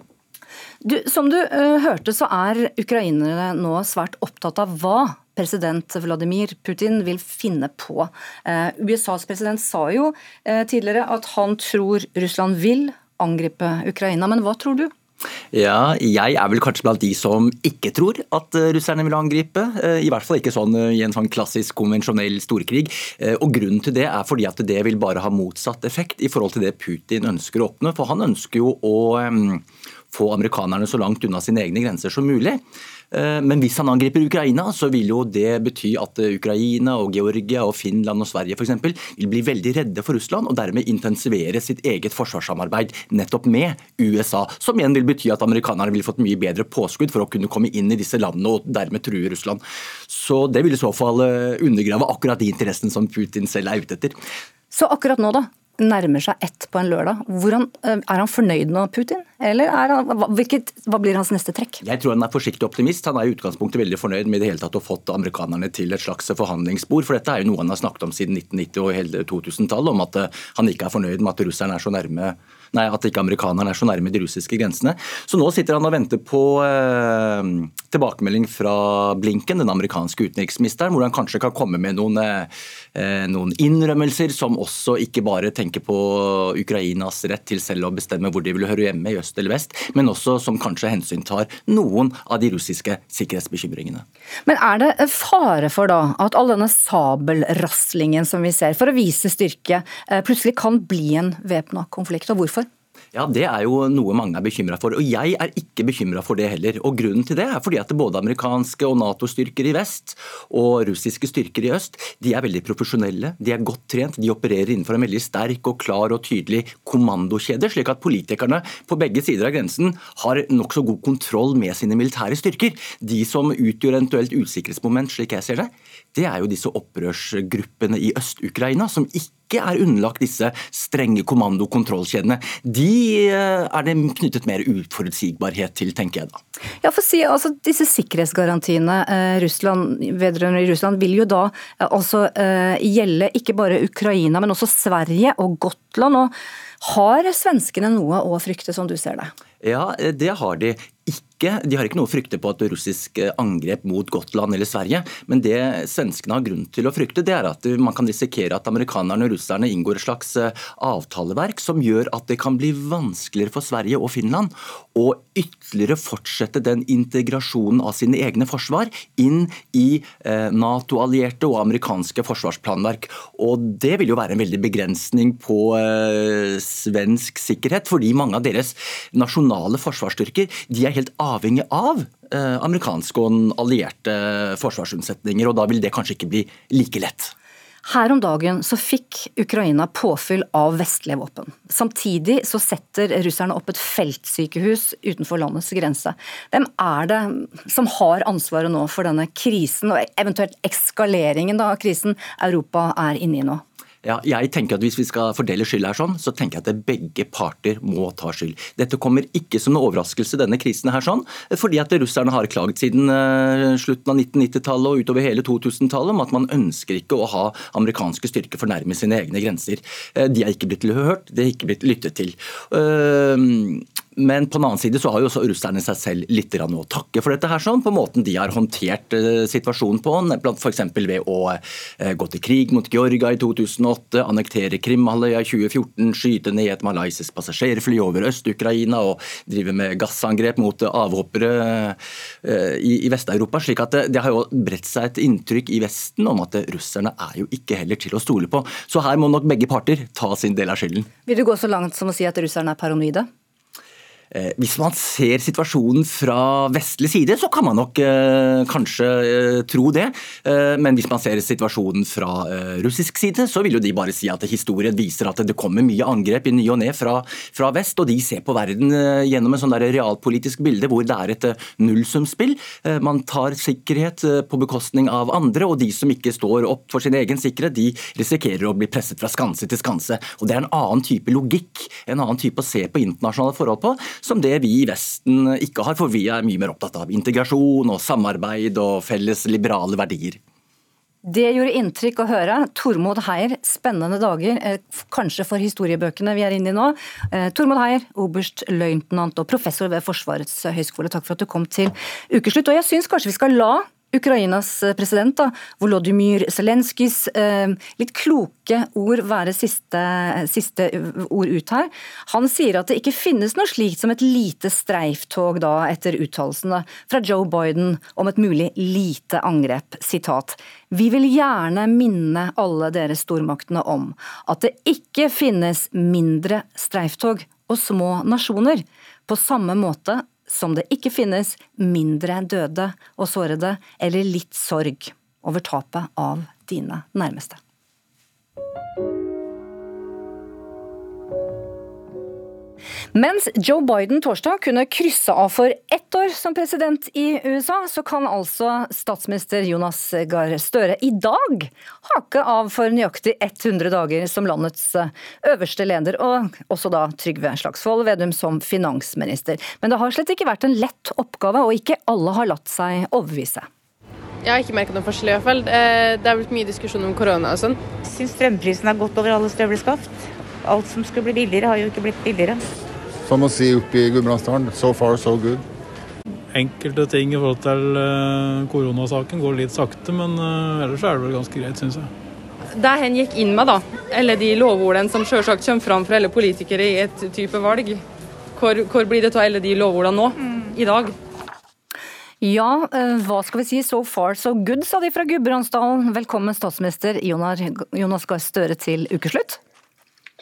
Du, som du hørte, så er ukrainere nå svært opptatt av hva president Vladimir Putin vil finne på. USAs president sa jo tidligere at han tror Russland vil angripe Ukraina, men hva tror du? Ja, jeg er vel kanskje blant de som ikke tror at eh, russerne vil angripe. Eh, I hvert fall ikke sånn eh, i en sånn klassisk konvensjonell storkrig. Og Grunnen til det er fordi at det vil bare ha motsatt effekt i forhold til det Putin ønsker å åpne. For han ønsker jo å få amerikanerne så langt unna sine egne grenser som mulig. Eh, men hvis han angriper Ukraina, så vil jo det bety at eh, Ukraina, og Georgia, og Finland og Sverige f.eks. vil bli veldig redde for Russland, og dermed intensivere sitt eget forsvarssamarbeid nettopp med USA. Som igjen vil bety at amerikanerne vil fått mye bedre påskudd for å kunne komme inn i disse landene og dermed true Russland. Så det vil i så fall eh, undergrave akkurat de interessene som Putin selv er ute etter. Så akkurat nå, da nærmer seg ett på en lørdag. Hvordan, eh, er han fornøyd med Putin? Eller han, hvilket, hva blir hans neste trekk? Jeg tror han er forsiktig optimist. Han er i utgangspunktet veldig fornøyd med det hele tatt å fått amerikanerne til et slags forhandlingsspor. For dette er jo noe han har snakket om siden 1990 og hele 2000-tallet, om at eh, han ikke er fornøyd med at russerne er så nærme nei, at ikke amerikanerne er så nærme de russiske grensene. Så nå sitter han og venter på eh, tilbakemelding fra Blinken, den amerikanske utenriksministeren, hvor han kanskje kan komme med noen, eh, noen innrømmelser som også ikke bare tenker på Ukrainas rett til selv å bestemme hvor de vil høre hjemme, i øst eller vest, men også som kanskje hensyntar noen av de russiske sikkerhetsbekymringene. Men er det fare for da at all denne sabelraslingen som vi ser, for å vise styrke, eh, plutselig kan bli en væpna konflikt, og hvorfor? Ja, Det er jo noe mange er bekymra for. og Jeg er ikke bekymra for det heller. Og Grunnen til det er fordi at både amerikanske og Nato-styrker i vest og russiske styrker i øst de er veldig profesjonelle, de er godt trent, de opererer innenfor en veldig sterk og klar og tydelig kommandokjede, slik at politikerne på begge sider av grensen har nokså god kontroll med sine militære styrker. De som utgjør eventuelt usikkerhetsmoment, slik jeg ser det, det er jo disse opprørsgruppene i Øst-Ukraina, som ikke er underlagt disse strenge kommandokontrollkjedene. De eh, er det knyttet mer uforutsigbarhet til, tenker jeg da. Ja, for si, altså Disse sikkerhetsgarantiene eh, Russland, vedrørende Russland vil jo da eh, altså eh, gjelde ikke bare Ukraina, men også Sverige og Gotland. og Har svenskene noe å frykte, som du ser det? Ja, det har de ikke, de har ikke noe å frykte på et russisk eh, angrep mot Gotland eller Sverige. Men det svenskene har grunn til å frykte, det er at man kan risikere at amerikanerne og russerne inngår et slags eh, avtaleverk som gjør at det kan bli vanskeligere for Sverige og Finland å ytterligere fortsette den integrasjonen av sine egne forsvar inn i eh, Nato-allierte og amerikanske forsvarsplanverk. Og Det vil jo være en veldig begrensning på svensk sikkerhet, fordi mange av deres nasjonale forsvarsstyrker de er helt avhengig av eh, amerikanske og allierte forsvarsunnsetninger, og da vil det kanskje ikke bli like lett. Her om dagen så fikk Ukraina påfyll av vestlige våpen. Samtidig så setter russerne opp et feltsykehus utenfor landets grense. Hvem er det som har ansvaret nå for denne krisen, og eventuelt eskaleringen av krisen Europa er inne i nå? Ja, jeg tenker at Hvis vi skal fordele skyld her sånn, så tenker jeg at begge parter må ta skyld. Dette kommer ikke som en overraskelse, denne krisen her sånn, fordi at russerne har klaget siden uh, slutten av 1990-tallet og utover hele 2000-tallet om at man ønsker ikke å ha amerikanske styrker for nærme sine egne grenser. Uh, de er ikke blitt hørt, de er ikke blitt lyttet til. Men på den annen side så har jo også russerne seg selv litt å takke for dette, her, sånn, på måten de har håndtert eh, situasjonen på. F.eks. ved å eh, gå til krig mot Georgia i 2008, annektere Krimhalvøya i 2014, skyte ned et malaysisk passasjerfly over Øst-Ukraina og drive med gassangrep mot avhoppere eh, i Vest-Europa. slik at Det har jo bredt seg et inntrykk i Vesten om at russerne er jo ikke heller til å stole på. Så her må nok begge parter ta sin del av skylden. Vil du gå så langt som å si at russerne er paranoide? Eh, hvis man ser situasjonen fra vestlig side, så kan man nok eh, kanskje eh, tro det. Men hvis man ser situasjonen fra russisk side, så vil jo de bare si at historien viser at det kommer mye angrep i ny og ne fra, fra, vest. Og de ser på verden gjennom en sånn der realpolitisk bilde hvor det er et nullsumspill. man tar sikkerhet på bekostning av andre, og de som ikke står opp for sin egen sikkerhet, de risikerer å bli presset fra skanse til skanse. Og Det er en annen type logikk, en annen type å se på internasjonale forhold på som det vi i Vesten ikke har, for vi er mye mer opptatt av integrasjon og samarbeid og felles liberale verdier. Det gjorde inntrykk å høre. Tormod Heier, spennende dager, eh, kanskje for historiebøkene vi er inne i nå. Eh, Tormod Heier, oberstløytnant og professor ved Forsvarets høgskole, takk for at du kom til ukeslutt. Og jeg syns kanskje vi skal la Ukrainas eh, president, da, Volodymyr Zelenskyjs eh, litt kloke ord være siste, siste, ord ut her. Han sier at det ikke finnes noe slikt som et lite streiftog da, etter uttalelsene fra Joe Biden om et mulig lite angrep. Sitat. Vi vil gjerne minne alle dere stormaktene om at det ikke finnes mindre streiftog og små nasjoner, på samme måte som det ikke finnes mindre døde og sårede eller litt sorg over tapet av dine nærmeste. Mens Joe Biden torsdag kunne krysse av for ett år som president i USA, så kan altså statsminister Jonas Gahr Støre i dag hake av for nøyaktig 100 dager som landets øverste leder, og også da Trygve Slagsvold Vedum som finansminister. Men det har slett ikke vært en lett oppgave, og ikke alle har latt seg overbevise. Jeg har ikke merket noen forskjell i hvert fall. Eh, det er blitt mye diskusjon om korona og sånn. Syns strømprisen har gått over alle støvleskaft. Alt som skulle bli billigere, har jo ikke blitt billigere. Som å si oppe i Gudbrandsdalen, so far so good. Enkelte ting i forhold til uh, koronasaken går litt sakte, men uh, ellers er det vel ganske greit, syns jeg. Det hen gikk inn med, da, eller de lovordene som selvsagt kommer fram fra alle politikere i et type valg, hvor, hvor blir det av alle de lovordene nå, mm. i dag? Ja, uh, hva skal vi si, so far so good, sa de fra Gudbrandsdalen. Velkommen statsminister Jonas Gahr Støre til ukeslutt.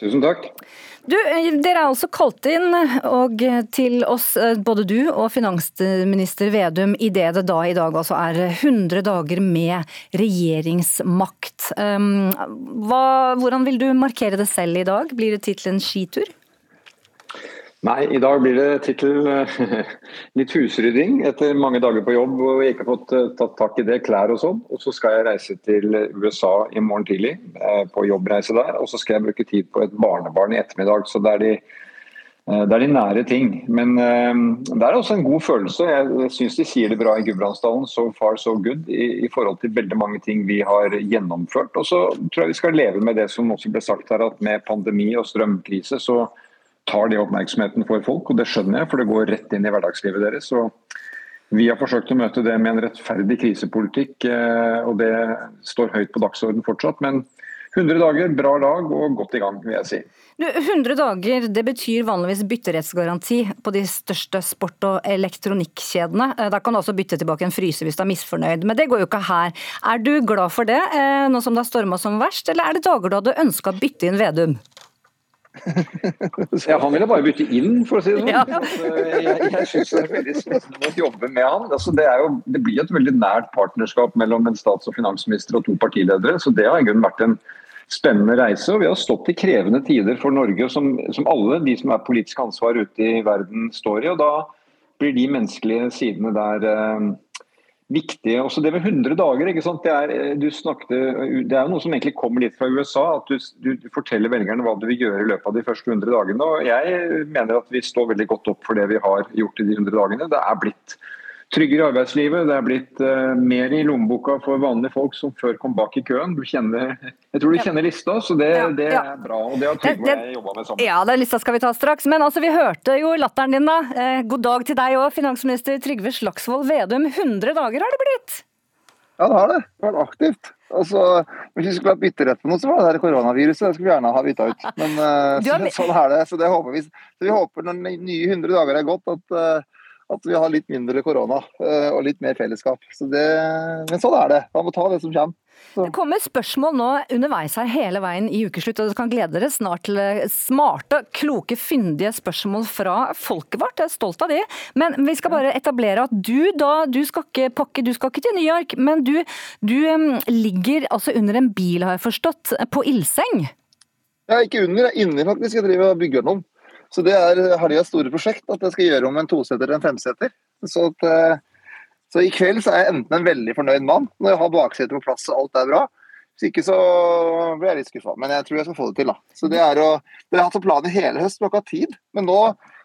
Tusen takk. Du, eh, Dere er altså kalt inn og til oss, eh, både du og finansminister Vedum, i det det da i dag altså er 100 dager med regjeringsmakt. Ehm, hva, hvordan vil du markere det selv i dag? Blir det tittelen skitur? Nei, i dag blir det tittel eh, litt husrydding etter mange dager på jobb og jeg ikke har fått eh, tatt tak i det, klær og sånn. Og så skal jeg reise til USA i morgen tidlig eh, på jobbreise der. Og så skal jeg bruke tid på et barnebarn i ettermiddag. Så det er de, det er de nære ting. Men det er også en god følelse. Jeg syns de sier det bra i Gudbrandsdalen, so far so good, i, i, forhold til veldig mange ting vi har gjennomført. Og så tror jeg vi skal leve med det som også ble sagt her, at med pandemi og strømkrise så tar det oppmerksomheten for folk, og det skjønner jeg, for det går rett inn i hverdagslivet deres. Så vi har forsøkt å møte det med en rettferdig krisepolitikk, eh, og det står høyt på dagsordenen fortsatt. Men 100 dager, bra dag og godt i gang, vil jeg si. 100 dager det betyr vanligvis bytterettsgaranti på de største sport- og elektronikkjedene. Eh, da kan du også bytte tilbake en fryse hvis du er misfornøyd, men det går jo ikke her. Er du glad for det, eh, nå som det har storma som verst, eller er det dager du hadde ønska å bytte inn Vedum? ja, han ville bare bytte inn, for å si det sånn. Ja. Altså, jeg jeg syns det er veldig spennende å jobbe med han. Altså, det, jo, det, blir et veldig nært partnerskap mellom en stats- og finansminister og to partiledere. så Det har i grunnen vært en spennende reise. og Vi har stått i krevende tider for Norge, som, som alle de som er politisk ansvar ute i verden står i. og Da blir de menneskelige sidene der eh, viktige. Også det med 100 dager. Det er, eh, snakket, det er noe som egentlig kommer litt fra USA. At du, du, forteller velgerne hva du vil gjøre i løpet av de første 100 dagene. og Jeg mener at vi står veldig godt opp for det vi har gjort i de 100 dagene. Det er blitt tryggere i arbeidslivet. Det er blitt uh, mer i lommeboka for vanlige folk som før kom bak i køen. Du kjenner, jeg tror du kjenner lista, så det, ja, det ja. er bra. og Det har Trygve og jeg jobba med sammen. Ja, den lista skal vi ta straks. Men altså, vi hørte jo latteren din, da. Eh, god dag til deg òg, finansminister Trygve Slagsvold Vedum. 100 dager har det blitt? Ja, det har det. Det har vært aktivt. Altså, hvis vi skulle hatt bytterett på noe, så var det det koronaviruset. Det skulle vi gjerne ha bytta ut. Men uh, så, sånn er det. Så det håper vi. Så vi håper når nye 100 dager er gått, at uh, at vi har litt mindre korona eh, og litt mer fellesskap. Det, men sånn er det. Man må ta det som kommer. Så. Det kommer spørsmål nå underveis her hele veien i ukeslutt, og dere kan glede dere snart til eh, smarte, kloke, fyndige spørsmål fra folket vårt. Jeg er stolt av det. Men vi skal bare etablere at du da, du skal ikke pakke, du skal ikke til New York, men du, du um, ligger altså under en bil, har jeg forstått, på ildseng? Ja, ikke under, jeg er inni faktisk. Jeg driver og bygger noen. Så det er helgas store prosjekt, at jeg skal gjøre om en toseter til en femseter. Så, at, eh, så, i kveld så er jeg enten en veldig fornøyd mann når jeg har baksetet på plass og alt er bra. Hvis ikke så blir jeg litt skuffa. Men jeg tror jeg skal få det til. da. Så det er å, det har hatt som plan i hele høst, men jeg ikke hatt tid. Men nå,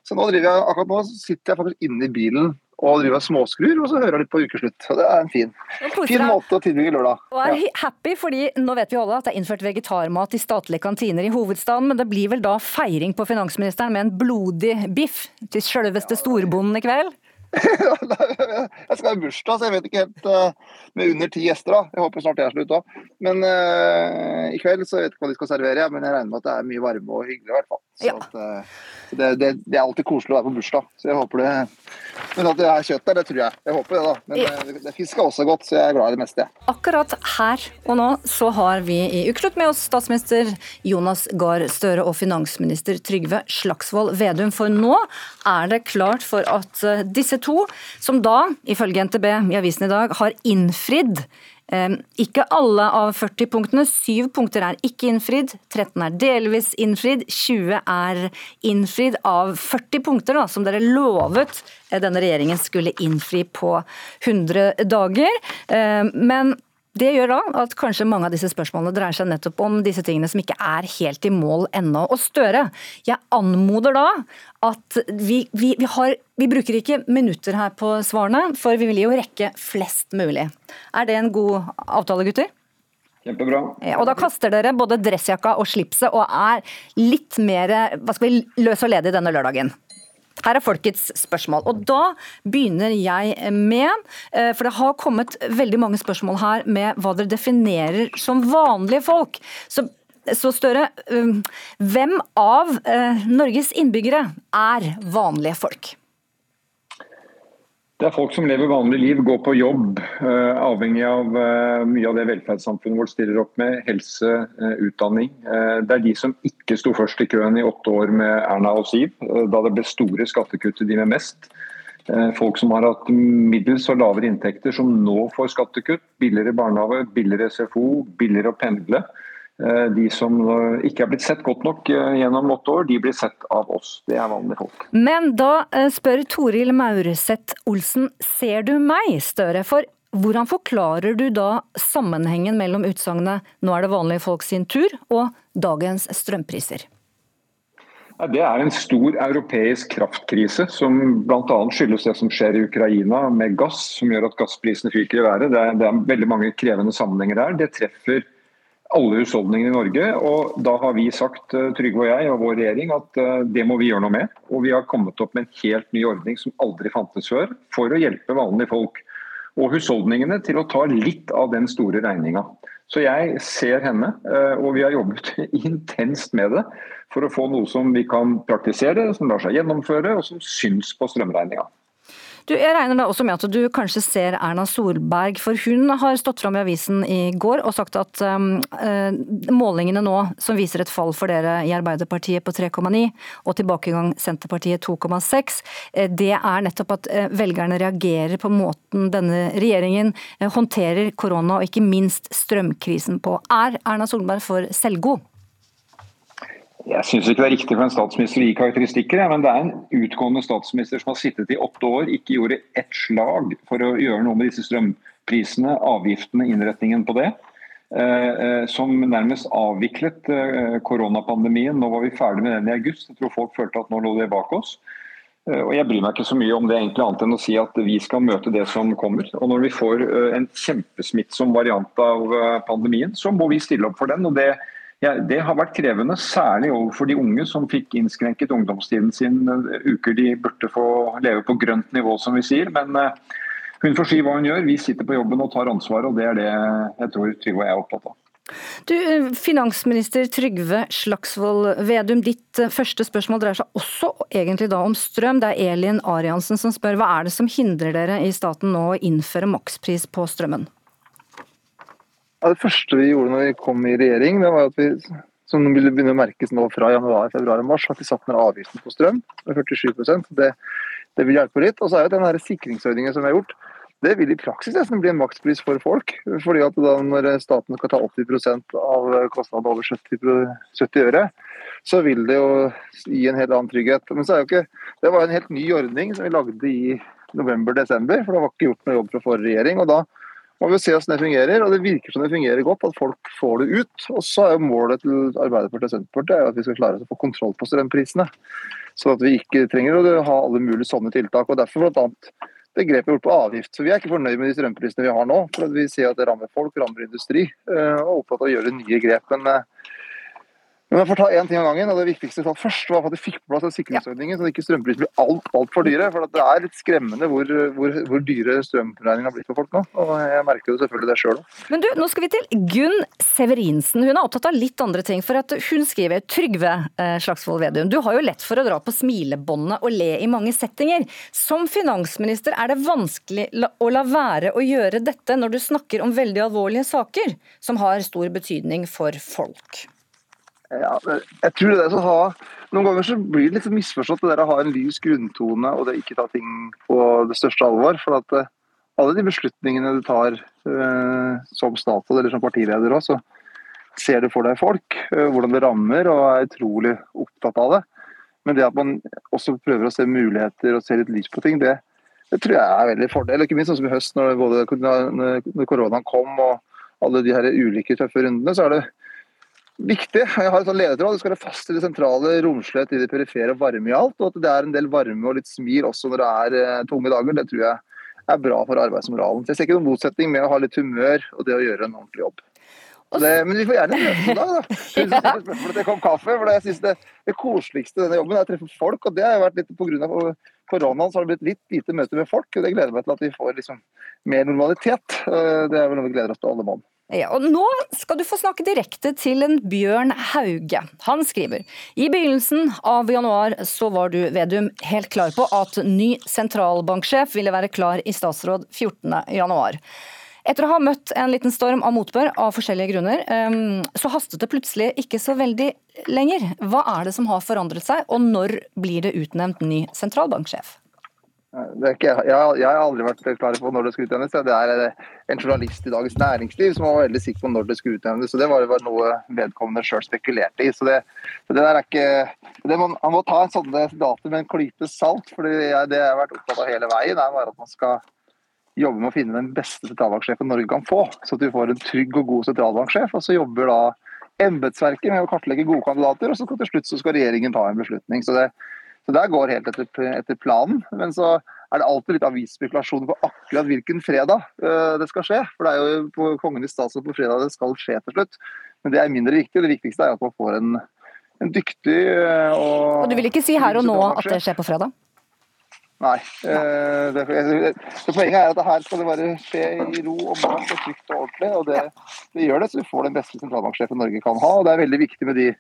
så nå driver jeg, akkurat nå sitter jeg faktisk inne i bilen og driver småskrur, og så hører jeg litt på ukeslutt. Så det er en fin, fin måte å tilbringe lørdag. Og er ja. happy, fordi nå vet vi alle at det er innført vegetarmat i statlige kantiner i hovedstaden, men det blir vel da feiring på finansministeren med en blodig biff til sjølveste storbonden i kveld? jeg skal ha bursdag, så jeg vet ikke helt uh, Med under ti gjester, da. Jeg håper snart det er slutt òg. Men uh, i kveld så vet jeg ikke hva de skal servere, men jeg regner med at det er mye varme og hyggelig i hvert fall. Så, Ja. at, uh, så det, det, det er alltid koselig å være på bursdag, så jeg håper det Men at det er kjøtt der, det tror jeg. Jeg håper det, da. Men ja. det, det fisk er også godt, så jeg er glad i det meste, jeg. Akkurat her og nå så har vi i Ukeslutt med oss statsminister Jonas Gahr Støre og finansminister Trygve Slagsvold Vedum. For nå er det klart for at eh, disse to, som da, ifølge NTB i avisen i dag, har innfridd eh, ikke alle av 40 punktene. Syv punkter er ikke innfridd, 13 er delvis innfridd, 20 er innfridd av 40 punkter da, som dere lovet eh, denne regjeringen skulle innfri på 100 dager. Men det gjør da at kanskje mange av disse spørsmålene dreier seg nettopp om disse tingene som ikke er helt i mål ennå. Og Støre, jeg anmoder da at vi, vi, vi, har, vi bruker ikke minutter her på svarene, for vi vil jo rekke flest mulig. Er det en god avtale, gutter? Kjempebra. Ja, og da kaster dere både dressjakka og slipset og er litt mer hva skal vi, løs og ledig denne lørdagen. Her er folkets spørsmål. Og da begynner jeg med, eh, for det har kommet veldig mange spørsmål her med hva dere definerer som vanlige folk. Så, så Støre, um, hvem av eh, Norges innbyggere er vanlige folk? Det er folk som lever vanlig liv, går på jobb, eh, avhengig av eh, mye av det velferdssamfunnet vårt stiller opp med. Helse, eh, utdanning. Det er de som ikke sto først i køen i åtte år med Erna og Siv, da det ble store skattekutt til de med mest. Folk som har hatt middels og lavere inntekter, som nå får skattekutt. Billigere barnehage, billigere SFO, billigere å pendle. Eh, De som eh, ikke er blitt sett godt nok eh, gjennom åtte år, de blir sett av oss. Det er vanlige folk. Men da spør Toril Maurseth Olsen, ser du meg, Støre? For hvordan forklarer du da sammenhengen mellom utsagnet 'nå er det vanlige folk sin tur' og dagens strømpriser? Det er en stor europeisk kraftkrise som bl.a. skyldes det som skjer i Ukraina med gass, som gjør at gassprisene fyker i været. Det er, det er veldig mange krevende sammenhenger der. Det treffer alle husholdningene i Norge. og Da har vi sagt, eh, Trygve og jeg og vår regjering, at eh, det må vi gjøre noe med. Og vi har kommet opp med en helt ny ordning som aldri fantes før, for å hjelpe vanlige folk og husholdningene til å ta litt av den store regninga. Så jeg ser henne, eh, og vi har jobbet intenst med det for å få noe som vi kan praktisere, som lar seg gjennomføre, og som syns på strømregninga. Du, jeg regner da også med at du kanskje ser Erna Solberg, for hun har stått fram i avisen i går og sagt at um, eh, målingene nå som viser et fall for dere i Arbeiderpartiet på 3,9 og tilbakegang Senterpartiet 2,6, eh, det er nettopp at eh, velgerne reagerer på måten denne regjeringen håndterer korona og ikke minst strømkrisen på. Er Erna Solberg for selvgod? Jeg syns ikke det er riktig for en statsminister å gi karakteristikker, men det er en utgående statsminister som har sittet i åtte år, ikke gjorde ett slag for å gjøre noe med disse strømprisene, avgiftene, innretningen på det. eh, eh, Som nærmest avviklet eh, koronapandemien. Nå var vi ferdig med den i august. Jeg tror folk følte at nå lå det bak oss. Og Jeg bryr meg ikke så mye om det egentlig annet enn å si at vi skal møte det som kommer. Og Når vi får en kjempesmittsom variant av pandemien, så må vi stille opp for den. og det ja, Det har vært krevende, særlig overfor de unge som fikk innskrenket ungdomstiden sin eh, uker de burde få leve på grønt nivå, som vi sier. Men eh, hun får si hva hun gjør. Vi sitter på jobben og tar ansvar, og det er det jeg tror Trygve og jeg er opptatt av. Du, eh, Finansminister Trygve Slagsvold Vedum, ditt første spørsmål dreier seg også egentlig da om strøm. Det er Elin Ariansen som spør hva er det som hindrer dere i staten nå å innføre makspris på strømmen? Ja, det første vi gjorde når vi kom i regjering, det var at vi som ville begynne å merkes nå fra januar, februar og mars, at vi satte ned avgiften på strøm med 47 det, det vil hjelpe litt. Og så er jo den sikringsordningen som vi har gjort, det vil i praksis nesten bli en makspris for folk. fordi at da når staten skal ta 80% av kostnadene over 70, 70 øre, så vil det jo gi en helt annen trygghet. Men så er jo ikke, det var en helt ny ordning som vi lagde i november-desember, for det var ikke gjort noe jobb fra forrige regjering. og da må vi se hvordan det fungerer, og det virker som det fungerer godt, at folk får det ut. Og så er jo målet til Arbeiderpartiet og Senterpartiet er at vi skal klare å få kontroll på strømprisene. Sånn at vi ikke trenger å ha alle mulige sånne tiltak. og Derfor bl.a. det grepet gjort på avgift. Så Vi er ikke fornøyd med de strømprisene vi har nå. for Vi ser at det rammer folk, rammer industri, eh, og er opptatt av å gjøre nye grep. Men eh, Men jeg får ta én ting av gangen. og Det viktigste jeg først var at de fikk på plass sikringsordningen, så ikke strømprisene blir alt, altfor dyre. For det er litt skremmende hvor, hvor, hvor dyre strømregningene har blitt for folk nå. Og jeg merker jo selvfølgelig det sjøl òg. Men du, nå skal vi til Gunn Severinsen. Hun er opptatt av litt andre ting. For at hun skriver Trygve eh, Slagsvold Vedum, du har jo lett for å dra på smilebåndet og le i mange settinger. Som finansminister er det vanskelig å la være å gjøre dette når du snakker om veldig alvorlige saker som har stor betydning for folk. Ja, jeg tror det er så ha, Noen ganger så blir det litt misforstått det der å ha en lys grunntone og det ikke ta ting på det største alvor. for at uh, Alle de beslutningene du tar eh, som statsråd eller som partileder òg, så ser du for deg folk, eh, hvordan det rammer og er utrolig opptatt av det. Men det at man også prøver å se muligheter og se litt lys på ting, det, det tror jeg er veldig fordel. Ikke minst sånn som i høst når, både, når koronaen kom og alle de her ulike tøffe rundene, så er det viktig. Jeg har et sånn ledetråd. Det skal være fast i det sentrale, romslighet i det perifere, varme i alt. Og at det er en del varme og litt smil også når det er eh, tunge dager. Det tror jeg er bra for arbeidsmoralen. Så jeg ser ikke noen motsetning med å ha litt humør og det å gjøre en ordentlig jobb. Det, men vi får gjerne møtes en dag, da. Spørsmålet til kaffe, for jeg synes det, det koseligste denne jobben er å treffe folk. og Det har jo vært litt pga. koronaen så har det blitt litt lite møte med folk. og Det gleder meg til at vi får liksom mer normalitet. Eh, det er vel noe vi gleder oss til alle mann. Ja, og Nå skal du få snakke direkte til en Bjørn Hauge. Han skriver i begynnelsen av januar så var du Vedum, helt klar på at ny sentralbanksjef ville være klar i statsråd 14. januar. Etter å ha møtt en liten storm av motbør av forskjellige grunner, ehm, så hastet det plutselig ikke så veldig lenger. Hva er det som har forandret seg, og når blir det utnevnt ny sentralbanksjef? Ikke, jeg, jeg, har aldri vært klar på når det skal utnevnes. Det er eh, en journalist i Dagens Næringsliv som var veldig sikker på når det skulle utnevnes. Det var, var noe vedkommende sjøl spekulerte i. så det, det der er ikke, det man, man, må ta en sånn dato med en klype salt. for det jeg har vært opptatt av hele veien, er at man skal jobbe med å finne den beste sentralbanksjefen Norge kan få. Så at du får en trygg og god sentralbanksjef. Og så jobber da embetsverket med å kartlegge gode kandidater, og så til slutt så skal regjeringen ta en beslutning. Så det så det går helt etter, etter, planen. Men så er det alltid litt avisspekulasjoner på akkurat hvilken fredag uh, det skal skje. For det er jo på Kongen i statsråd på fredag det skal skje til slutt. Men det er mindre viktig. Det viktigste er at man får en, en dyktig uh, og Og du vil ikke si her og nå at det skjer på fredag? Nei. Uh, det, det, poenget er at her skal det bare skje i ro og mat og trygt og ordentlig. Og det, det gjør det, så vi får den beste sentralbanksjefen Norge kan ha. Og det er veldig viktig med de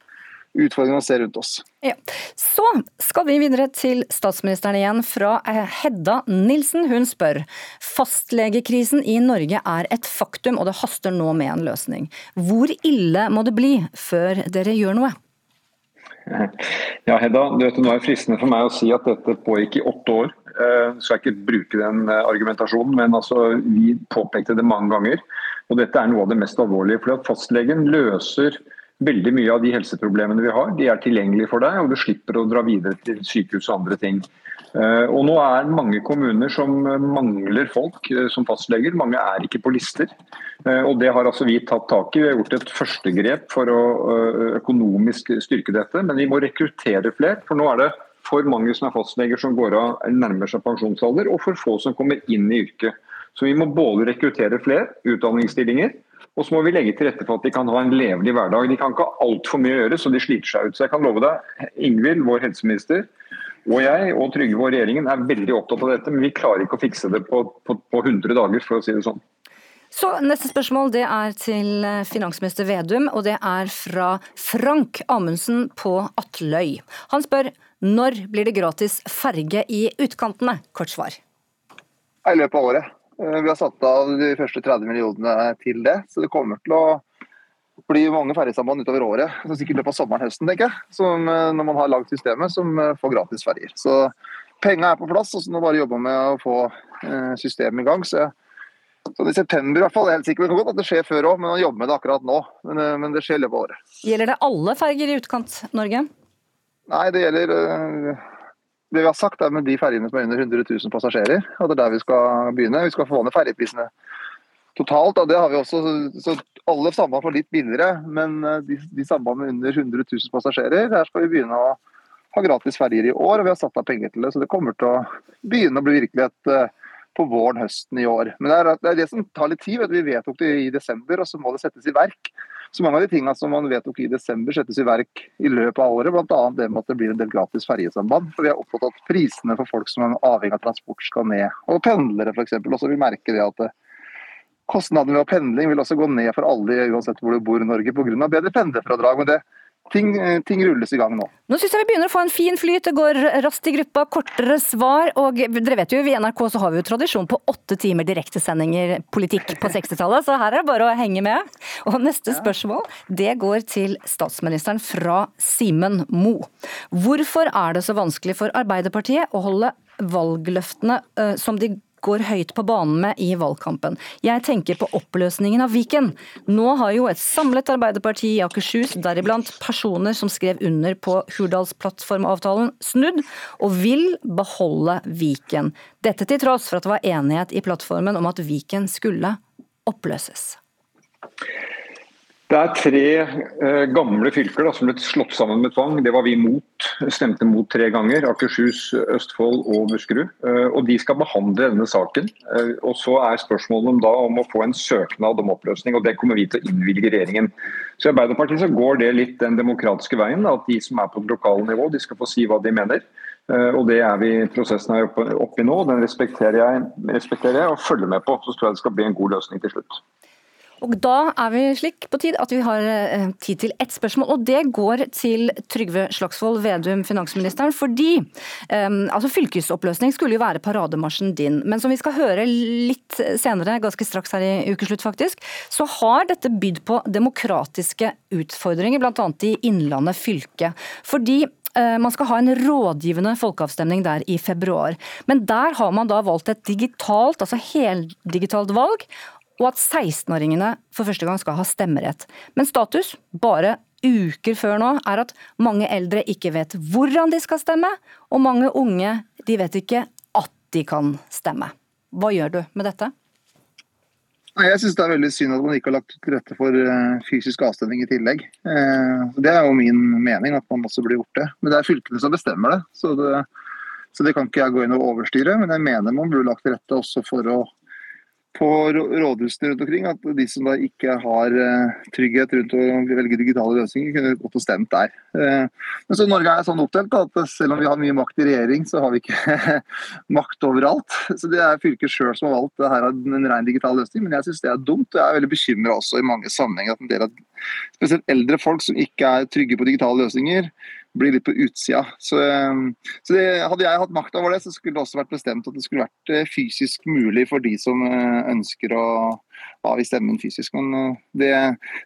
utfordringene vi ser rundt oss. Ja. Så skal vi videre til statsministeren igjen, fra eh, Hedda Nilsen. Hun spør fastlegekrisen i Norge er et faktum, og det haster nå med en løsning. Hvor ille må det bli før dere gjør noe? Ja, Hedda, du vet, Nå er det fristende for meg å si at dette pågikk i åtte år. Eh, så jeg ikke bruke den eh, argumentasjonen, men altså, vi påpekte det mange ganger. Og dette er noe av det mest alvorlige. for at Fastlegen løser Veldig mye av de helseproblemene vi har, de er tilgjengelige for deg, og du slipper å dra videre til sykehus og andre ting. Eh, og nå er det mange kommuner som mangler folk eh, som fastleger. Mange er ikke på lister. Eh, og Det har altså vi tatt tak i. Vi har gjort et førstegrep for å økonomisk styrke dette. Men vi må rekruttere flere. For nå er det for mange som er fastleger som går av nærmer seg pensjonsalder, og for få som kommer inn i yrket. Så vi må både rekruttere flere utdanningsstillinger, og så må vi legge til rette for at de kan ha en levelig hverdag. De kan ikke ha altfor mye å gjøre, så de sliter seg ut. Så jeg kan love deg, Ingvild, vår helseminister, og jeg og Trygve og regjeringen er veldig opptatt av dette, men vi klarer ikke å fikse det på, på, på 100 dager, for å si det sånn. Så Neste spørsmål det er til finansminister Vedum, og det er fra Frank Amundsen på Atløy. Han spør når blir det gratis ferge i utkantene? Kort svar. I løpet av året. Eh, vi har satt av de første 30 millionene til det, så det kommer til å bli mange ferjesamband utover året. Så sikkert løpet av sommeren høsten, tenker jeg. Som, eh, når man har lagd systemet som eh, får gratis ferjer. Så penga er på plass, og så nå bare jobbe med å få systemet i gang. Så, så i september i hvert fall, jeg er helt sikker på at det skjer før òg, men man jobber med det akkurat nå. Men, men det skjer i løpet av året. Gjelder det alle ferger i Utkant-Norge? Nei, det gjelder det vi har sagt er med de ferjene som er under 100 000 passasjerer, at det er der vi skal begynne. Vi skal få ned ferjeprisene totalt. og det har vi også, så Alle samband får litt billigere, men eh, de, de sambandene under 100 000 passasjerer, der skal vi begynne å ha gratis ferjer i år. og Vi har satt av penger til det, så det kommer til å begynne å bli virkelighet eh, på våren høsten i år. Men det er, det er det som tar litt tid. Vi vedtok det i desember, og så må det settes i verk. Så mange av de tingene som man vedtok i desember settes i verk i løpet av året. Bl.a. det med at det blir en del gratis ferjesamband. For vi er opptatt av at prisene for folk som er avhengig av transport skal ned. Og pendlere f.eks. også vil merke det at det, kostnadene ved pendling vil også gå ned for alle uansett hvor du bor i Norge pga. bedre pendlerfradrag. Men det, ting, ting, rulles i gang nå. Nå syns jeg vi begynner å få en fin flyt. Det går raskt i gruppa, kortere svar. Og dere vet jo, i NRK så har vi jo tradisjon på åtte timer direktesendinger politikk på 60-tallet, så her er det bare å henge med. Og neste spørsmål, det går til statsministeren fra Simen Mo. Hvorfor er det så vanskelig for Arbeiderpartiet å holde valgløftene uh, som de går høyt på banen med i valgkampen. Jeg tenker på oppløsningen av Viken. Nå har jo et samlet Arbeiderparti i Akershus, deriblant personer som skrev under på Hurdalsplattformavtalen, snudd, og vil beholde Viken. Dette til tross for at det var enighet i plattformen om at Viken skulle oppløses. Det er tre eh, gamle fylker da, som ble slått sammen med tvang. Det var vi mot. Stemte mot tre ganger. Akershus, Østfold og Buskerud. Eh, og De skal behandle denne saken. Eh, og Så er spørsmålet om, da, om å få en søknad om oppløsning. og Det kommer vi til å innvilge regjeringen. Så I Arbeiderpartiet så går det litt den demokratiske veien. At de som er på lokale nivå, de skal få si hva de mener. Og Det er vi prosessen er oppe i nå. Den respekterer jeg, respekterer jeg og følger med på. Så tror jeg det skal bli en god løsning til slutt. Og da er vi slik på tid at vi har eh, tid til ett spørsmål, og det går til Trygve Slagsvold Vedum, finansministeren. Fordi um, altså fylkesoppløsning skulle jo være parademarsjen din, men som vi skal høre litt senere, ganske straks her i ukeslutt faktisk, så har dette bydd på demokratiske utfordringer, bl.a. i Innlandet fylke. Fordi eh, man skal ha en rådgivende folkeavstemning der i februar. Men der har man da valgt et digitalt, altså heldigitalt valg og at 16-åringene for første gang skal ha stemmerett. Men status, bare uker før nå, er at mange eldre ikke vet hvordan de skal stemme, og mange unge de vet ikke at de kan stemme. Hva gjør du med dette? Jeg synes det er veldig synd at man ikke har lagt til rette for eh, fysisk avstemning i tillegg. Eh, det er jo min mening at man også blir gjort det. Men det er fylkene som bestemmer det. Så det, så det kan ikke jeg gå inn og overstyre. Men jeg mener man burde lagt til rette også for å på rådhusene rundt omkring at de som da ikke har uh, trygghet rundt å velge digitale løsninger, kunne gått og stemt der. Uh, men så Norge er sånn oppdelt at selv om vi har mye makt i regjering, så har vi ikke makt overalt. Så det er fylket sjøl som har valgt det her en ren digital løsning, men jeg syns det er dumt. og Jeg er veldig bekymra også i mange sammenhenger at en del av spesielt eldre folk som ikke er trygge på digitale løsninger, blir litt på utsida. Så, ehm, så det, Hadde jeg hatt makt over det, så skulle det også vært bestemt at det skulle vært eh, fysisk mulig for de som eh, ønsker å avgi stemmen fysisk. Men eh, det,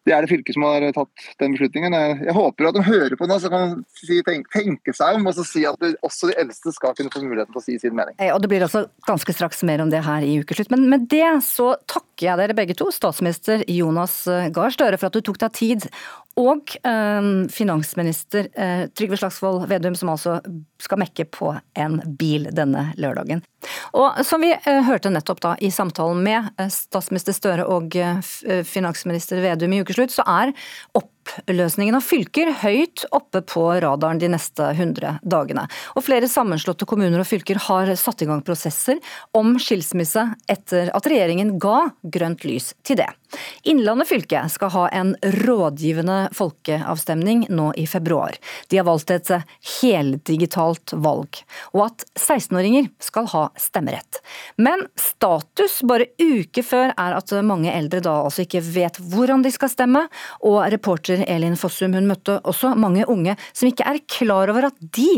det, er det fylket som har tatt den beslutningen. Jeg håper at de hører på det så kan de tenke, tenke seg om og si at det, også de eldste skal kunne få muligheten til å si sin mening. Og Det blir også ganske straks mer om det her i Ukeslutt. Men med det så takker jeg dere begge to, statsminister Jonas Gahr Støre, for at du tok deg tid og øh, finansminister øh, Trygve Slagsvold Vedum, som altså skal mekke på en bil denne lørdagen. Og som vi eh, hørte nettopp da i samtalen med eh, statsminister Støre og eh, finansminister Vedum i ukeslutt, så er opp oppløsningen av fylker høyt oppe på radaren de neste 100 dagene. Og flere sammenslåtte kommuner og fylker har satt i gang prosesser om skilsmisse etter at regjeringen ga grønt lys til det. Innlandet fylke skal ha en rådgivende folkeavstemning nå i februar. De har valgt et heldigitalt valg, og at 16-åringer skal ha stemmerett. Men status bare uke før er at mange eldre da altså ikke vet hvordan de skal stemme, og reporter Elin Fossum hun møtte også mange unge som ikke er klar over at de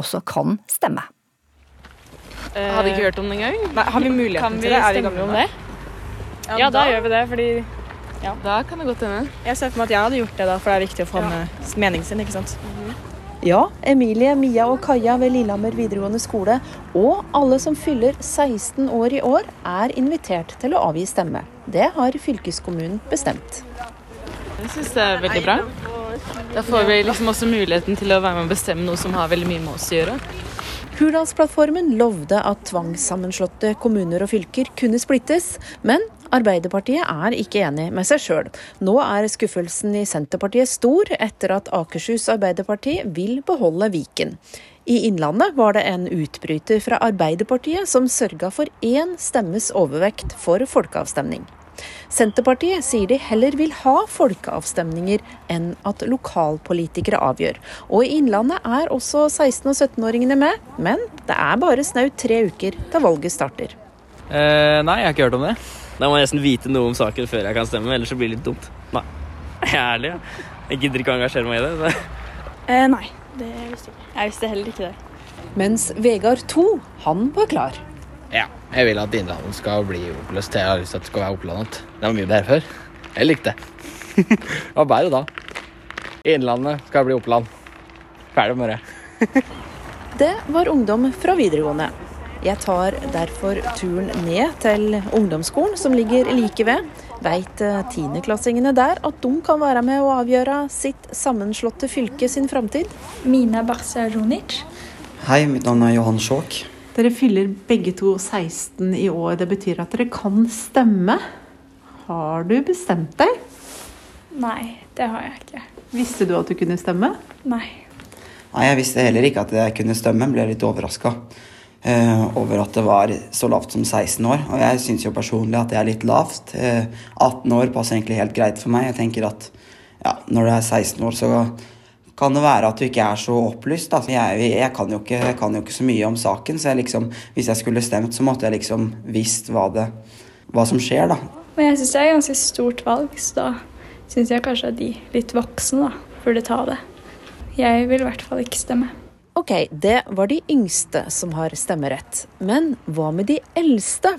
også kan stemme. Har Hadde ikke hørt om det engang? Nei, har vi muligheten til det? Er vi gamle om det? Ja, ja da, da, gjør vi det, fordi ja. Da kan det godt hende. Jeg ser for meg at jeg hadde gjort det, da, for det er viktig å få ja. med meningen sin. ikke sant? Mm -hmm. Ja, Emilie, Mia og Kaja ved Lillehammer videregående skole og alle som fyller 16 år i år, er invitert til å avgi stemme. Det har fylkeskommunen bestemt. Jeg syns det er veldig bra. Da får vi liksom også muligheten til å være med og bestemme noe som har veldig mye med oss å gjøre. Hurdalsplattformen lovde at tvangssammenslåtte kommuner og fylker kunne splittes, men Arbeiderpartiet er ikke enig med seg sjøl. Nå er skuffelsen i Senterpartiet stor etter at Akershus Arbeiderparti vil beholde Viken. I Innlandet var det en utbryter fra Arbeiderpartiet som sørga for én stemmes overvekt for folkeavstemning. Senterpartiet sier de heller vil ha folkeavstemninger enn at lokalpolitikere avgjør. Og i Innlandet er også 16- og 17-åringene med, men det er bare snaut tre uker til valget starter. Eh, nei, jeg har ikke hørt om det. Da må jeg nesten vite noe om saken før jeg kan stemme, ellers så blir det litt dumt. Nei. Jeg er ærlig, ja. Jeg gidder ikke å engasjere meg i det. Eh, nei, det visste jeg ikke. Jeg visste heller ikke det. Mens Vegard 2, han var klar. Ja, jeg vil at Innlandet skal bli oppløst. Jeg har lyst til at det skal være Opplandet. Det var mye bedre før. Jeg likte det. Det var bedre da. Innlandet skal bli Oppland. Ferdig med det. Det var ungdom fra videregående. Jeg tar derfor turen ned til ungdomsskolen som ligger like ved. Veit tiendeklassingene der at de kan være med å avgjøre sitt sammenslåtte fylke sin framtid? Mina Barca Runic. Hei, mitt navn er Johan Skjåk. Dere fyller begge to 16 i år. Det betyr at dere kan stemme. Har du bestemt deg? Nei, det har jeg ikke. Visste du at du kunne stemme? Nei. Nei, Jeg visste heller ikke at jeg kunne stemme, ble litt overraska over at det var så lavt som 16 år. Og jeg syns jo personlig at det er litt lavt. Eh, 18 år passer egentlig helt greit for meg. Jeg tenker at ja, når du er 16 år, så kan det være at du ikke er så opplyst. Da. Jeg, jeg, kan jo ikke, jeg kan jo ikke så mye om saken, så jeg liksom, hvis jeg skulle stemt, så måtte jeg liksom visst hva, det, hva som skjer, da. Men jeg syns det er et ganske stort valg, så da syns jeg kanskje at de litt voksne da, burde ta det. Jeg vil i hvert fall ikke stemme. Ok, det var de yngste som har stemmerett. Men hva med de eldste?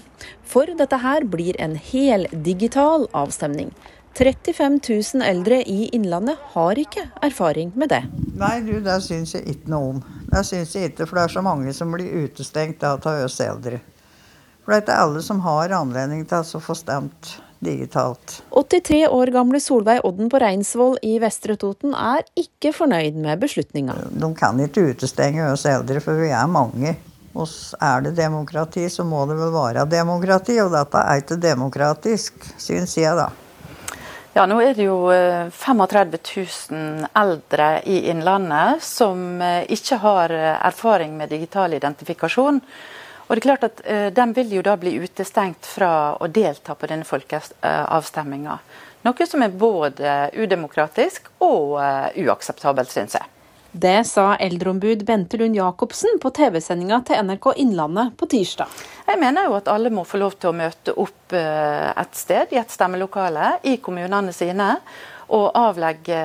For dette her blir en heldigital avstemning. 35 000 eldre i Innlandet har ikke erfaring med det. Nei, du, det syns jeg ikke noe om. Det syns jeg ikke, for det er så mange som blir utestengt av oss eldre. For det er ikke alle som har anledning til å få stemt digitalt. 83 år gamle Solveig Odden på Reinsvoll i Vestre Toten er ikke fornøyd med beslutninga. De kan ikke utestenge oss eldre, for vi er mange. Og er det demokrati, så må det vel være demokrati, og dette er ikke demokratisk, syns jeg, da. Ja, Nå er det jo 35 000 eldre i Innlandet som ikke har erfaring med digital identifikasjon. Og det er klart at De vil jo da bli utestengt fra å delta på denne folkeavstemminga. Noe som er både udemokratisk og uakseptabelt, syns jeg. Det sa eldreombud Bente Lund Jacobsen på TV-sendinga til NRK Innlandet på tirsdag. Jeg mener jo at alle må få lov til å møte opp uh, et sted, i et stemmelokale, i kommunene sine, og avlegge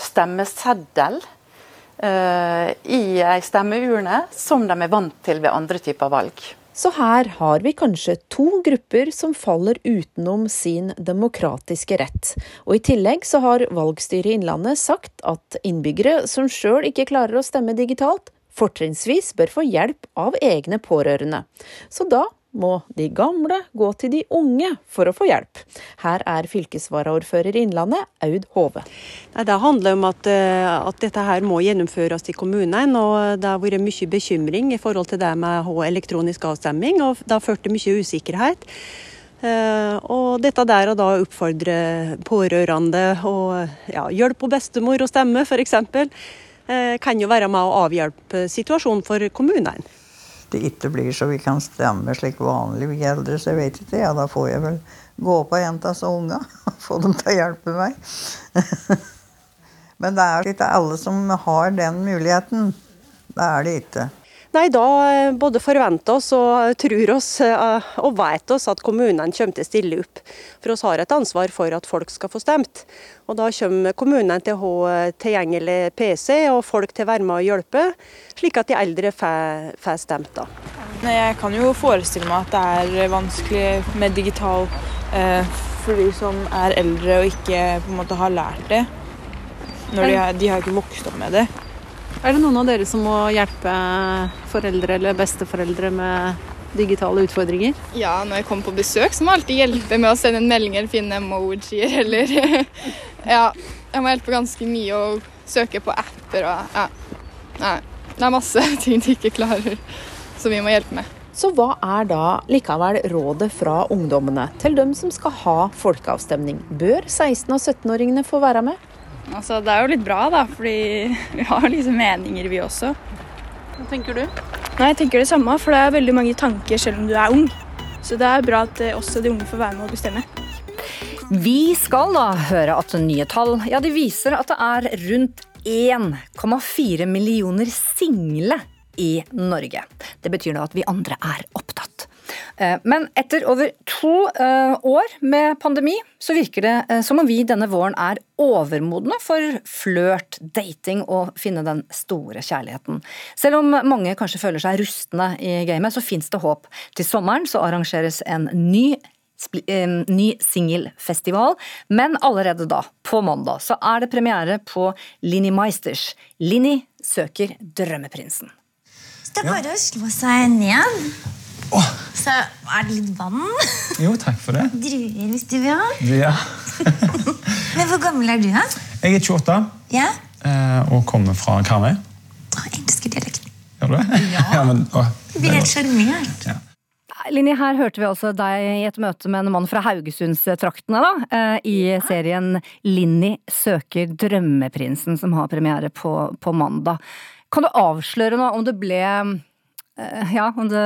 stemmeseddel uh, i ei stemmeurne, som de er vant til ved andre typer valg. Så her har vi kanskje to grupper som faller utenom sin demokratiske rett. Og i tillegg så har valgstyret i Innlandet sagt at innbyggere som sjøl ikke klarer å stemme digitalt, fortrinnsvis bør få hjelp av egne pårørende. Så da må de gamle gå til de unge for å få hjelp. Her er fylkesvaraordfører i Innlandet, Aud Hove. Det handler om at, at, dette her må gjennomføres i kommunene. og Det har vært mye bekymring i forhold til det med elektronisk avstemming, og det har ført til mye usikkerhet. Og dette der å da oppfordre pårørende og ja, hjelpe bestemor å stemme, f.eks., kan jo være med å avhjelpe situasjonen for kommunene det ikke blir så vi kan stemme slik vanlig, vi eldre, så jeg vet ikke. Ja, da får jeg vel gå på en av disse unga og få dem til å hjelpe meg. Men det er ikke alle som har den muligheten. Det er det ikke. Nei, da både forventer oss og tror oss og vet oss at kommunene kommer til å stille opp. For oss har et ansvar for at folk skal få stemt. Og da kommer kommunene til å ha tilgjengelig PC og folk til å være med og hjelpe, slik at de eldre får, stemt. da. Jeg kan jo forestille meg at det er vanskelig med digital eh, for de som er eldre og ikke på en måte har lært det. Når de, har, de har ikke vokst opp med det. Er det noen av dere som må hjelpe foreldre eller besteforeldre med digitale utfordringer? Ja, når jeg kommer på besøk, så må jeg alltid hjelpe med å sende en melding eller finne emojier eller Ja, jeg må hjelpe ganske mye og søke på apper og ja. Nei, det er masse ting de ikke klarer, som vi må hjelpe med. Så hva er da likevel rådet fra ungdommene til dem som skal ha folkeavstemning? Bør 16- og 17-åringene få være med? Altså, det er jo litt bra, da, fordi vi har liksom meninger, vi også. Hva tenker du? Nei, Jeg tenker det samme, for det er veldig mange tanker selv om du er ung. Så det er bra at eh, også de unge får være med å bestemme. Vi skal da høre at nye tall ja, de viser at det er rundt 1,4 millioner single i Norge. Det betyr da at vi andre er opptatt. Eh, men etter over to eh, år med pandemi, så virker det eh, som om vi denne våren er overmodne for flørt, dating og finne den store kjærligheten. Selv om mange kanskje føler seg rustne i gamet, så fins det håp. Til sommeren så arrangeres en ny ny singelfestival, men allerede da, på mandag, så er det premiere på Linni Meisters 'Linni søker drømmeprinsen'. Det er bare å slå seg ned. Så er det litt vann. Jo, takk for det. Druer hvis du vil ha. Ja. Men hvor gammel er du, da? Jeg er 28 Ja? eh, og kommer fra Karmøy. Jeg elsker dialekten. Gjør du det? Ja. men, å, Jeg blir helt sjarmert. Linni, her hørte vi altså deg i et møte med en mann fra Haugesundstraktene, da, eh, i serien Linni søker drømmeprinsen, som har premiere på, på mandag. Kan du avsløre nå om det ble eh, ja, om det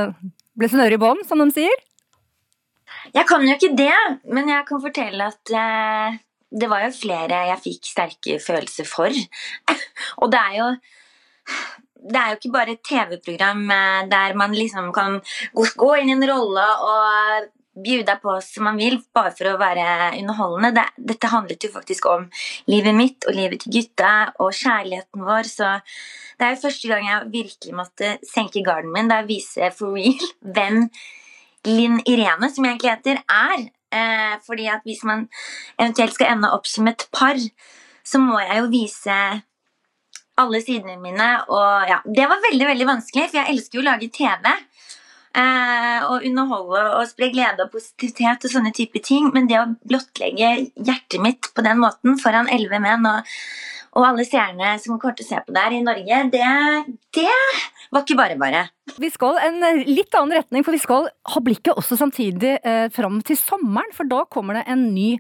ble snøre i bånd, som de sier? Jeg kan jo ikke det, men jeg kan fortelle at eh, det var jo flere jeg fikk sterke følelser for. Og det er jo det er jo ikke bare et TV-program eh, der man liksom kan gå inn i en rolle og bjuda på som man vil, bare for å være underholdende. Det, dette handlet jo faktisk om livet mitt og livet til gutta og kjærligheten vår. Så det er jo første gang jeg virkelig måtte senke garden min, der jeg viser for real hvem Linn Irene, som jeg egentlig heter, er. Eh, fordi at hvis man eventuelt skal ende opp som et par, så må jeg jo vise alle sidene mine. Og ja, det var veldig veldig vanskelig, for jeg elsker jo å lage TV. Eh, og underholde og spre glede og positivitet og sånne type ting. Men det å blottlegge hjertet mitt på den måten foran elleve menn og, og alle seerne som kommer til å se på der i Norge, det, det var ikke bare bare. Vi skal en litt annen retning, for vi skal ha blikket også samtidig eh, fram til sommeren. For da kommer det en ny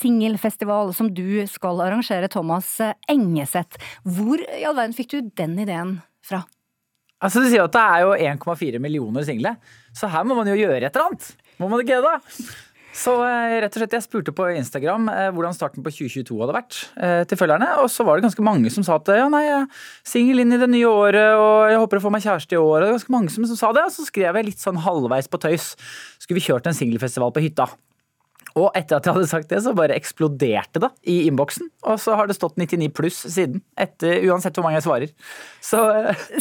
singelfestival som du skal arrangere, Thomas Engeseth. Hvor i all verden fikk du den ideen fra? Altså, Du sier at det er jo 1,4 millioner single, så her må man jo gjøre et eller annet. Må man ikke det, da? Så eh, rett og slett, jeg spurte på Instagram eh, hvordan starten på 2022 hadde vært eh, til følgerne, og så var det ganske mange som sa at ja, nei, jeg er singel inn i det nye året, og jeg håper å få meg kjæreste i år. Og det var ganske mange som, som sa det, og så skrev jeg litt sånn halvveis på tøys. Skulle vi kjørt en singelfestival på hytta? Og etter at jeg hadde sagt det, så bare eksploderte det i innboksen. Og så har det stått 99 pluss siden. Etter, uansett hvor mange jeg svarer. Så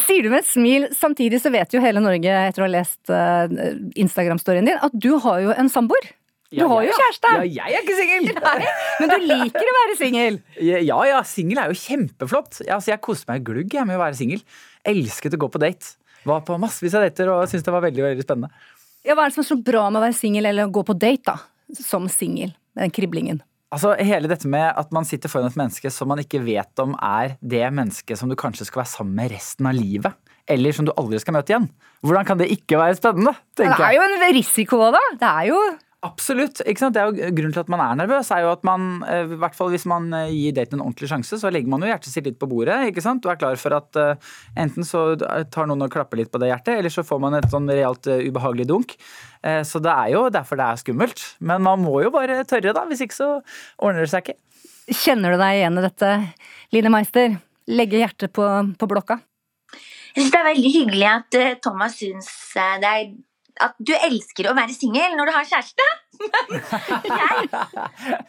Sier du med et smil, samtidig så vet jo hele Norge, etter å ha lest uh, Instagram-storyen din, at du har jo en samboer. Du Ja, har jo kjæreste! Ja, jeg er ikke singel! Men du liker å være singel. Ja ja, singel er jo kjempeflott. Altså, jeg koste meg glugg jeg, med å være singel. Elsket å gå på date. Var på massevis av dater og syntes det var veldig veldig spennende. Ja, hva er det som er så bra med å være singel eller å gå på date, da? Som singel. Den kriblingen. Altså Hele dette med at man sitter foran et menneske som man ikke vet om er det mennesket som du kanskje skal være sammen med resten av livet. Eller som du aldri skal møte igjen. Hvordan kan det ikke være spennende? tenker jeg. Det er jo en risiko òg, da. Det er jo Absolutt. ikke sant? Det er jo Grunnen til at man er nervøs, er jo at man, eh, i hvert fall hvis man eh, gir daten en ordentlig sjanse, så legger man jo hjertet sitt litt på bordet. ikke sant? Du er klar for at uh, enten så tar noen og klapper litt på det hjertet, eller så får man et sånn realt uh, ubehagelig dunk. Uh, Så det er jo derfor det er skummelt. Men man må jo bare tørre, da. Hvis ikke så ordner det seg ikke. Kjenner du deg igjen i dette, Line Meister? Legge hjertet på, på blokka? Jeg synes det er veldig hyggelig at Thomas syns det er at du elsker å være singel når du har kjæreste. jeg,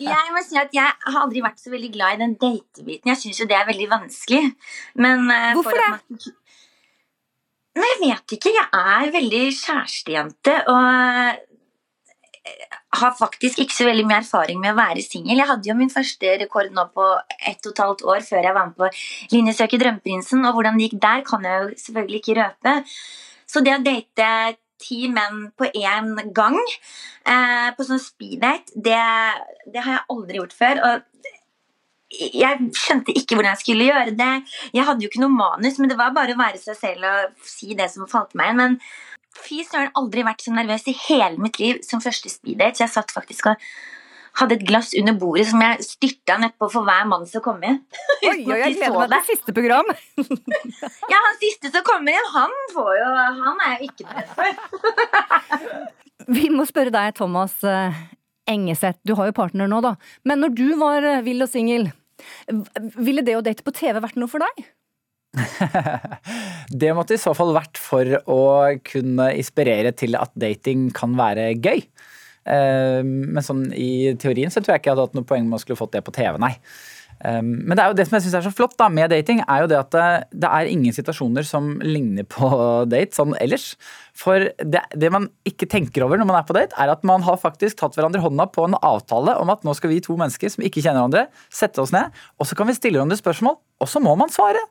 jeg må si at jeg har aldri vært så veldig glad i den datebiten. Jeg syns jo det er veldig vanskelig. Men, eh, Hvorfor det? man- Nei, jeg vet ikke. Jeg er veldig kjærestejente. Og eh, har faktisk ikke så veldig mye erfaring med å være singel. Jeg hadde jo min første rekord nå på ett og et halvt år før jeg var med på Linjesøket drømmeprinsen. Og hvordan det gikk der, kan jeg jo selvfølgelig ikke røpe. Så det å date ti menn på én gang eh, på sånn speeddate, det, det har jeg aldri gjort før. Og jeg skjønte ikke hvordan jeg skulle gjøre det. Jeg hadde jo ikke noe manus, men det var bare å være seg selv og si det som falt meg inn. Men fy søren, aldri vært så nervøs i hele mitt liv som første speeddate. Så jeg satt faktisk og hadde et glass under bordet som jeg styrta nedpå for hver mann som kom inn. Oi, oi, jeg gleder meg til siste program. ja, han siste som kommer inn, han får jo Han er jo ikke redd for. Vi må spørre deg, Thomas eh, Engeseth. Du har jo partner nå, da. Men når du var eh, vill og singel, ville det å date på TV vært noe for deg? det måtte i så fall vært for å kunne inspirere til at dating kan være gøy. Eh, men sånn i teorien så tror jeg ikke jeg hadde hatt noe poeng med å skulle fått det på TV, nei. Eh, men det er jo det som jeg syns er så flott da, med dating, er jo det at det, det, er ingen situasjoner som ligner på date sånn ellers. For det, det, man ikke tenker over når man er på date, er at man har faktisk tatt hverandre hånda på en avtale om at nå skal vi to mennesker som ikke kjenner hverandre, sette oss ned, og så kan vi stille hverandre spørsmål, og så må man svare.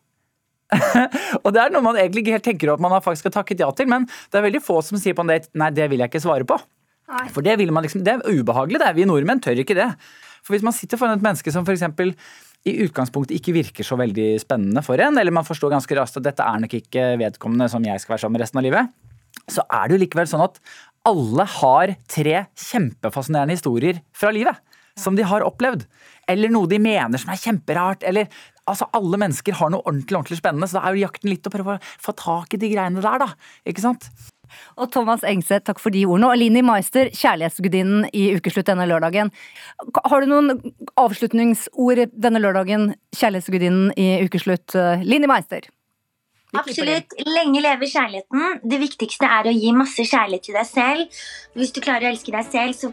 og det er noe man egentlig ikke helt tenker over at man har faktisk har takket ja til, men det er veldig få som sier på en date nei, det vil jeg ikke svare på. For det, liksom, det, er ubehagelig, det. Vi nordmenn tør ikke det. For hvis man sitter foran et menneske som f.eks. i utgangspunktet ikke virker så veldig spennende for en, eller man forstår ganske raskt at dette er nok ikke vedkommende som jeg skal være sammen med resten av livet, så er det jo likevel sånn at alle har tre kjempefascinerende historier fra livet. Som de har opplevd. Eller noe de mener som er kjemperart. Eller altså Alle mennesker har noe ordentlig ordentlig spennende, så da er jo jakten litt å prøve å få tak i de greiene der, da. Ikke sant? Og Thomas Engseth, takk for de ordene. Og Lini Meister, kjærlighetsgudinnen i Ukeslutt denne lørdagen. Har du noen avslutningsord denne lørdagen, kjærlighetsgudinnen i Ukeslutt? Lini Meister? Absolutt. Lenge leve kjærligheten. Det viktigste er å gi masse kjærlighet til deg selv. Hvis du klarer å elske deg selv, så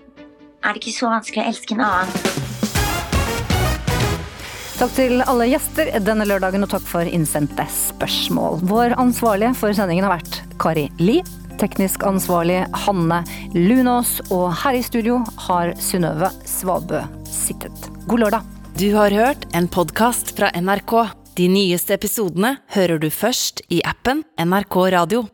er det ikke så vanskelig å elske en annen. Takk til alle gjester denne lørdagen, og takk for innsendte spørsmål. Vår ansvarlige for sendingen har vært Kari Li. Teknisk ansvarlig Hanne Lunås, og her i studio har Synnøve Svabø sittet. God lørdag. Du har hørt en podkast fra NRK. De nyeste episodene hører du først i appen NRK Radio.